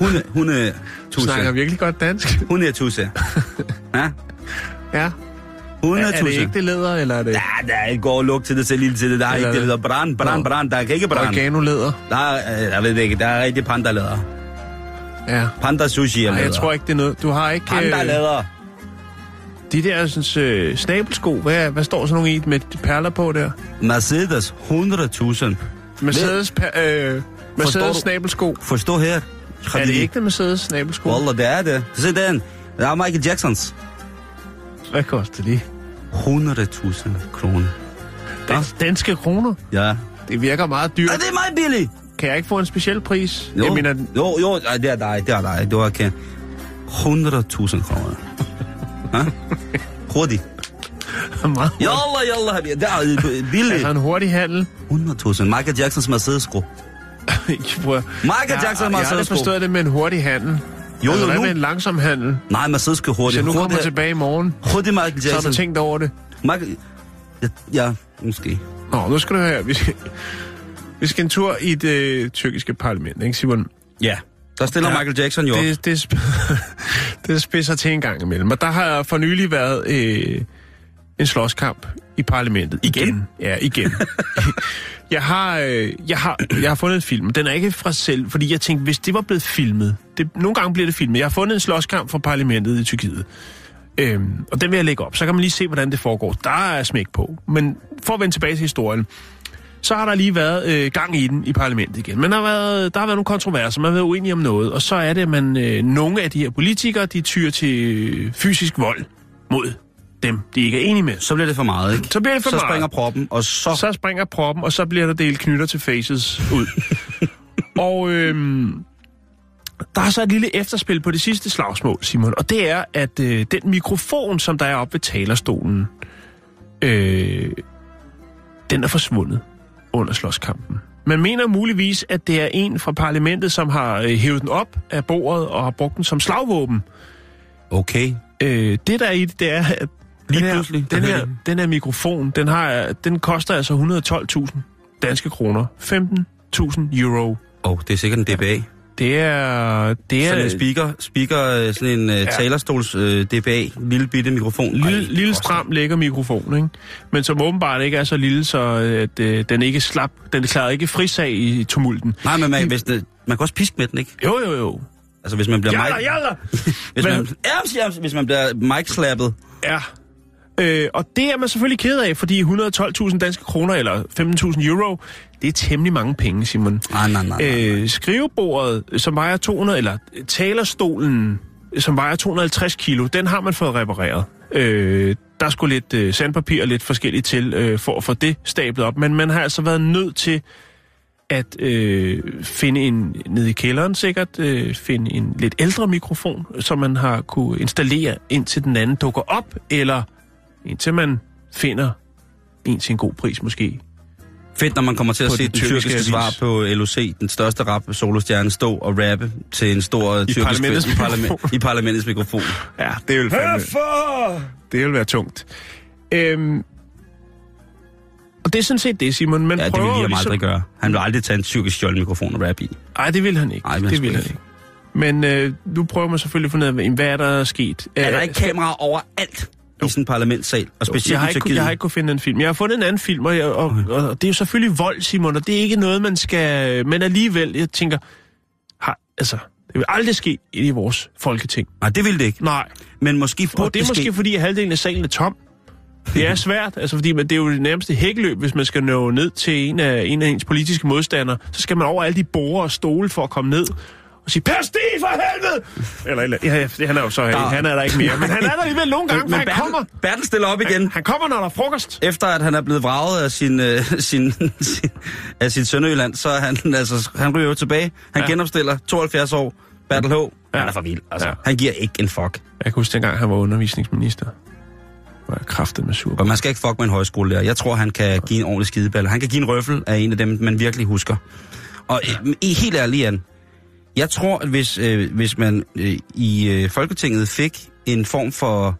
[SPEAKER 1] Hunde, hunde,
[SPEAKER 2] Du snakker virkelig godt dansk.
[SPEAKER 1] Hunde tusse. Ja?
[SPEAKER 2] ja.
[SPEAKER 1] Hunde
[SPEAKER 2] Er, er det ikke det læder, eller er det
[SPEAKER 1] Ja, der er ikke går lugt til det, så lille til det. Der er
[SPEAKER 2] Eller
[SPEAKER 1] ikke det,
[SPEAKER 2] er
[SPEAKER 1] der
[SPEAKER 2] det-
[SPEAKER 1] brand, brand, brand. Der er ikke brand.
[SPEAKER 2] organolæder?
[SPEAKER 1] Der er, øh, jeg ved det ikke, der er rigtig panda-læder.
[SPEAKER 2] Ja.
[SPEAKER 1] Panda sushi er
[SPEAKER 2] Nej,
[SPEAKER 1] læder.
[SPEAKER 2] jeg tror ikke, det er noget. Du har ikke...
[SPEAKER 1] Panda-læder.
[SPEAKER 2] De der sådan, øh, snabelsko, hvad, hvad står sådan nogle i med perler på der?
[SPEAKER 1] Mercedes 100.000.
[SPEAKER 2] Mercedes, per, øh, Mercedes snabelsko.
[SPEAKER 1] Forstå her.
[SPEAKER 2] Er det ikke det Mercedes snabelsko?
[SPEAKER 1] Wallah, det er det. Se den. Det er Michael Jacksons.
[SPEAKER 2] Hvad koster de?
[SPEAKER 1] 100.000 kroner.
[SPEAKER 2] Dan, danske kroner?
[SPEAKER 1] Ja.
[SPEAKER 2] Det virker meget dyrt.
[SPEAKER 1] Er det meget billigt?
[SPEAKER 2] Kan jeg ikke få en speciel pris?
[SPEAKER 1] Jo,
[SPEAKER 2] Jeg mener,
[SPEAKER 1] jo, jo, det er dig, det er dig. Du har kendt 100.000 kroner. Ha? Hurtigt.
[SPEAKER 2] meget
[SPEAKER 1] yalla, habibi. Det er billigt.
[SPEAKER 2] Altså en hurtig handel.
[SPEAKER 1] 100.000. Michael Jacksons Mercedes-sko. Michael Jackson
[SPEAKER 2] jeg, jeg har
[SPEAKER 1] Mercedes-sko.
[SPEAKER 2] aldrig forstået det med en hurtig handel.
[SPEAKER 1] Jo,
[SPEAKER 2] altså,
[SPEAKER 1] jo, nu.
[SPEAKER 2] med en langsom handel?
[SPEAKER 1] Nej, Mercedes-sko
[SPEAKER 2] Hvis
[SPEAKER 1] hurtigt.
[SPEAKER 2] jeg nu kommer tilbage i morgen,
[SPEAKER 1] Hurtigt, Michael
[SPEAKER 2] så har du
[SPEAKER 1] Jackson.
[SPEAKER 2] tænkt over det.
[SPEAKER 1] Michael, Ja, ja måske.
[SPEAKER 2] Nå, nu skal du høre. Vi skal, vi skal en tur i det øh, tyrkiske parlament, ikke Simon?
[SPEAKER 1] Ja. Der stiller
[SPEAKER 2] Ja.
[SPEAKER 1] Michael Jackson jo op.
[SPEAKER 2] Det, det, sp- det spidser til en gang imellem. Og der har for nylig været øh, en slåskamp i parlamentet.
[SPEAKER 1] Igen?
[SPEAKER 2] Ja, igen. jeg, har, øh, jeg, har, jeg har fundet en film. Den er ikke fra selv, fordi jeg tænkte, hvis det var blevet filmet. Det, nogle gange bliver det filmet. Jeg har fundet en slåskamp fra parlamentet i Tyrkiet. Øhm, og den vil jeg lægge op. Så kan man lige se, hvordan det foregår. Der er smæk på. Men for at vende tilbage til historien så har der lige været øh, gang i den i parlamentet igen. Men der har, været, der har været nogle kontroverser, man har været uenige om noget, og så er det, at man, øh, nogle af de her politikere, de tyr til øh, fysisk vold mod dem, de ikke er enige med.
[SPEAKER 1] Så bliver det for meget, ikke?
[SPEAKER 2] Så bliver det for
[SPEAKER 1] så
[SPEAKER 2] meget.
[SPEAKER 1] springer proppen, og så...
[SPEAKER 2] Så springer proppen, og så bliver der delt knytter til faces ud. og øhm, der er så et lille efterspil på det sidste slagsmål, Simon, og det er, at øh, den mikrofon, som der er oppe ved talerstolen, øh, den er forsvundet under slåskampen. Man mener muligvis, at det er en fra parlamentet, som har øh, hævet den op af bordet og har brugt den som slagvåben.
[SPEAKER 1] Okay.
[SPEAKER 2] Øh, det der er i det, det er, at
[SPEAKER 1] Lige
[SPEAKER 2] den her,
[SPEAKER 1] pludselig,
[SPEAKER 2] den, her, den her mikrofon, den, har, den koster altså 112.000 danske kroner. 15.000 euro.
[SPEAKER 1] Åh, oh, det er sikkert en DBA.
[SPEAKER 2] Det er... Det er
[SPEAKER 1] Sådan en speaker, speaker øh, sådan en ja. talerstols øh, DBA, lille bitte mikrofon.
[SPEAKER 2] lille,
[SPEAKER 1] Ej,
[SPEAKER 2] lille stram lækker mikrofon, ikke? Men som åbenbart ikke er så lille, så at, øh, den ikke slap, den klarede ikke frisag i tumulten.
[SPEAKER 1] Nej, men man, hvis det, man kan også piske med den, ikke?
[SPEAKER 2] Jo, jo, jo.
[SPEAKER 1] Altså, hvis man bliver
[SPEAKER 2] Jalla,
[SPEAKER 1] mic,
[SPEAKER 2] jalla!
[SPEAKER 1] hvis
[SPEAKER 2] Men-
[SPEAKER 1] man, ja, ja, hvis man bliver mic-slappet.
[SPEAKER 2] Ja. Øh, og det er man selvfølgelig ked af, fordi 112.000 danske kroner, eller 15.000 euro, det er temmelig mange penge, Simon.
[SPEAKER 1] Nej, nej, nej. nej.
[SPEAKER 2] Øh, skrivebordet, som vejer 200, eller talerstolen, som vejer 250 kilo, den har man fået repareret. Øh, der skulle lidt øh, sandpapir og lidt forskelligt til øh, for at få det stablet op, men man har altså været nødt til at øh, finde en, nede i kælderen sikkert, øh, finde en lidt ældre mikrofon, som man har kunne installere, indtil den anden dukker op, eller indtil man finder en til en god pris måske.
[SPEAKER 1] Fedt, når man kommer til at se
[SPEAKER 2] den tyrkiske avis.
[SPEAKER 1] svar på LOC, den største rap solostjerne, stå og rappe til en stor tyrkisk
[SPEAKER 2] parlamentets
[SPEAKER 1] i, parlament,
[SPEAKER 2] mikrofon.
[SPEAKER 1] i parlamentets mikrofon.
[SPEAKER 2] Ja, det vil fandme... Det vil være tungt. Øhm, og det er sådan set det, Simon. Man
[SPEAKER 1] Ja, det
[SPEAKER 2] prøver
[SPEAKER 1] vil
[SPEAKER 2] jo
[SPEAKER 1] Liam
[SPEAKER 2] ligesom...
[SPEAKER 1] aldrig gøre. Han vil aldrig tage en tyrkisk stjålet mikrofon og rappe i.
[SPEAKER 2] Nej, det vil han ikke.
[SPEAKER 1] Ej, det vil han
[SPEAKER 2] det
[SPEAKER 1] ikke.
[SPEAKER 2] Men øh, nu prøver man selvfølgelig at finde ud af, hvad er der sket.
[SPEAKER 1] Er der
[SPEAKER 2] Øh,
[SPEAKER 1] ikke kameraer overalt i sådan en parlamentssal? Og specielt
[SPEAKER 2] jeg har, ikke, jeg har ikke kunnet finde en film. Jeg har fundet en anden film, og, jeg, og, og det er jo selvfølgelig vold, Simon, og det er ikke noget, man skal... Men alligevel, jeg tænker, har, altså, det vil aldrig ske i vores folketing.
[SPEAKER 1] Nej, det vil det ikke.
[SPEAKER 2] Nej,
[SPEAKER 1] Men måske burde
[SPEAKER 2] og det er måske,
[SPEAKER 1] ske.
[SPEAKER 2] fordi at halvdelen af salen er tom. Det er svært, altså fordi man, det er jo det nærmeste hækløb, hvis man skal nå ned til en af, en af ens politiske modstandere. Så skal man over alle de borer og stole for at komme ned og sige, pas det for helvede! Eller, eller ja, ja, han er jo så,
[SPEAKER 1] Ja.
[SPEAKER 2] han er der ikke mere, men han er der alligevel nogle gange,
[SPEAKER 1] Men
[SPEAKER 2] for han
[SPEAKER 1] Bertel,
[SPEAKER 2] kommer.
[SPEAKER 1] Bertel stiller op igen.
[SPEAKER 2] Han kommer, når der er frokost.
[SPEAKER 1] Efter at han er blevet vraget af sin, øh, sin, sin, af sin Sønderjylland, så er han, altså, han ryger jo tilbage. Han
[SPEAKER 2] Ja.
[SPEAKER 1] ja. genopstiller 72 år. Bertel H. Ja. Han er for vild. Altså,
[SPEAKER 2] Ja.
[SPEAKER 1] ja. Han giver ikke en fuck.
[SPEAKER 2] Jeg kan huske, dengang han var undervisningsminister. Var jeg kraftet med sur.
[SPEAKER 1] Og man skal ikke fuck med en højskolelærer. Jeg tror, han kan give en ordentlig skideballe. Han kan give en røffel af en af dem, man virkelig husker. Og øh, i helt ærligt, Jan, jeg tror, at hvis, øh, hvis man øh, i øh, Folketinget fik en form for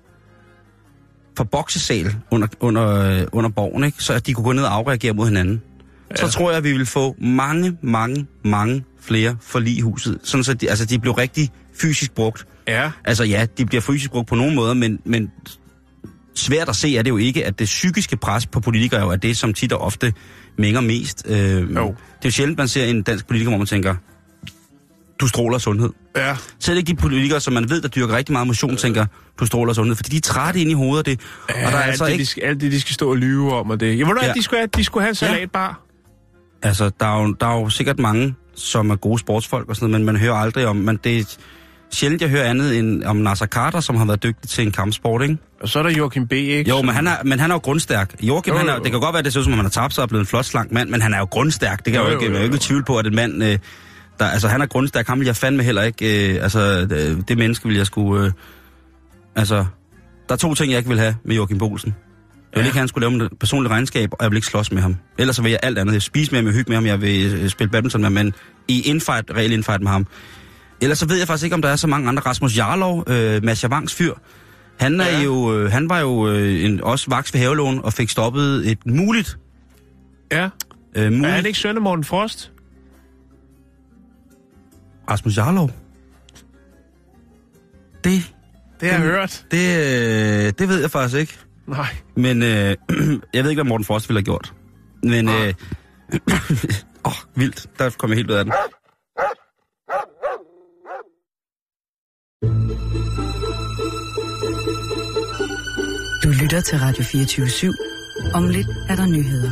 [SPEAKER 1] for boksesal under, under, øh, under borgen, ikke? så at de kunne gå ned og afreagere mod hinanden. Ja. Så tror jeg, at vi vil få mange, mange, mange flere forlig i huset. Sådan så de, altså, de blev rigtig fysisk brugt.
[SPEAKER 2] Ja,
[SPEAKER 1] Altså ja, de bliver fysisk brugt på nogle måder, men, men svært at se er det jo ikke, at det psykiske pres på politikere jo er det, som tit og ofte mænger mest. Øh,
[SPEAKER 2] Jo.
[SPEAKER 1] Det er jo sjældent, man ser en dansk politiker, hvor man tænker, du stråler sundhed.
[SPEAKER 2] ja.
[SPEAKER 1] Selv ikke de politikere, som man ved, der dyrker rigtig meget motion, tænker, du stråler sundhed, fordi de er trætte ind i hovedet det.
[SPEAKER 2] Ja,
[SPEAKER 1] og der er
[SPEAKER 2] alt,
[SPEAKER 1] altså
[SPEAKER 2] det,
[SPEAKER 1] ikke...
[SPEAKER 2] de skal, alt det, de skal stå og lyve om, og det. Ja, hvad,
[SPEAKER 1] Ja.
[SPEAKER 2] de skulle, have, de skulle have en salatbar.
[SPEAKER 1] Altså, der er, jo, der er jo sikkert mange, som er gode sportsfolk og sådan noget, men man hører aldrig om... Men det er sjældent, jeg hører andet end om Nasser Carter, som har været dygtig til en kampsport, ikke?
[SPEAKER 2] Og så er der Joachim B., ikke?
[SPEAKER 1] Jo, men han er, men han er jo grundstærk. Joachim,
[SPEAKER 2] Jo,
[SPEAKER 1] han er,
[SPEAKER 2] jo.
[SPEAKER 1] det kan godt være, at det ser ud som, om han har tabt sig og blevet en flot slank mand, men han er jo grundstærk. Det kan
[SPEAKER 2] Jo,
[SPEAKER 1] jo,
[SPEAKER 2] jo,
[SPEAKER 1] jo, ikke,
[SPEAKER 2] jo,
[SPEAKER 1] jo, ikke
[SPEAKER 2] jo.
[SPEAKER 1] tvivl på, at en mand... Øh, der, altså, han er grundstærk. Ham vil jeg fandme heller ikke... Øh, altså, det menneske vil jeg skulle... Øh, altså, der er to ting, jeg ikke vil have med Joachim Bolsen. Jeg vil
[SPEAKER 2] Ja.
[SPEAKER 1] ikke have, at han skulle lave et personligt regnskab, og jeg vil ikke slås med ham. Ellers så vil jeg alt andet. Jeg vil spise med ham, jeg vil hygge med ham, jeg vil øh, spille badminton med ham, men i infight, reel infight med ham. Ellers så ved jeg faktisk ikke, om der er så mange andre. Rasmus Jarlov, øh, Mads Javangs fyr, Han, er
[SPEAKER 2] Ja.
[SPEAKER 1] jo, øh, han var jo øh, en, også vaks ved havelån og fik stoppet et muligt...
[SPEAKER 2] Ja.
[SPEAKER 1] Øh, muligt
[SPEAKER 2] Er han ikke søn af Morten Frost?
[SPEAKER 1] Rasmus Jarlov. Det,
[SPEAKER 2] Det har jeg hørt.
[SPEAKER 1] det, øh, det ved jeg faktisk ikke.
[SPEAKER 2] Nej.
[SPEAKER 1] Men øh, jeg ved ikke, hvad Morten Frost ville have gjort. Men øh,
[SPEAKER 2] Nej.
[SPEAKER 1] åh, vildt. Der kom jeg helt ud af den.
[SPEAKER 3] Du lytter til Radio 24 /7. Om lidt er der nyheder.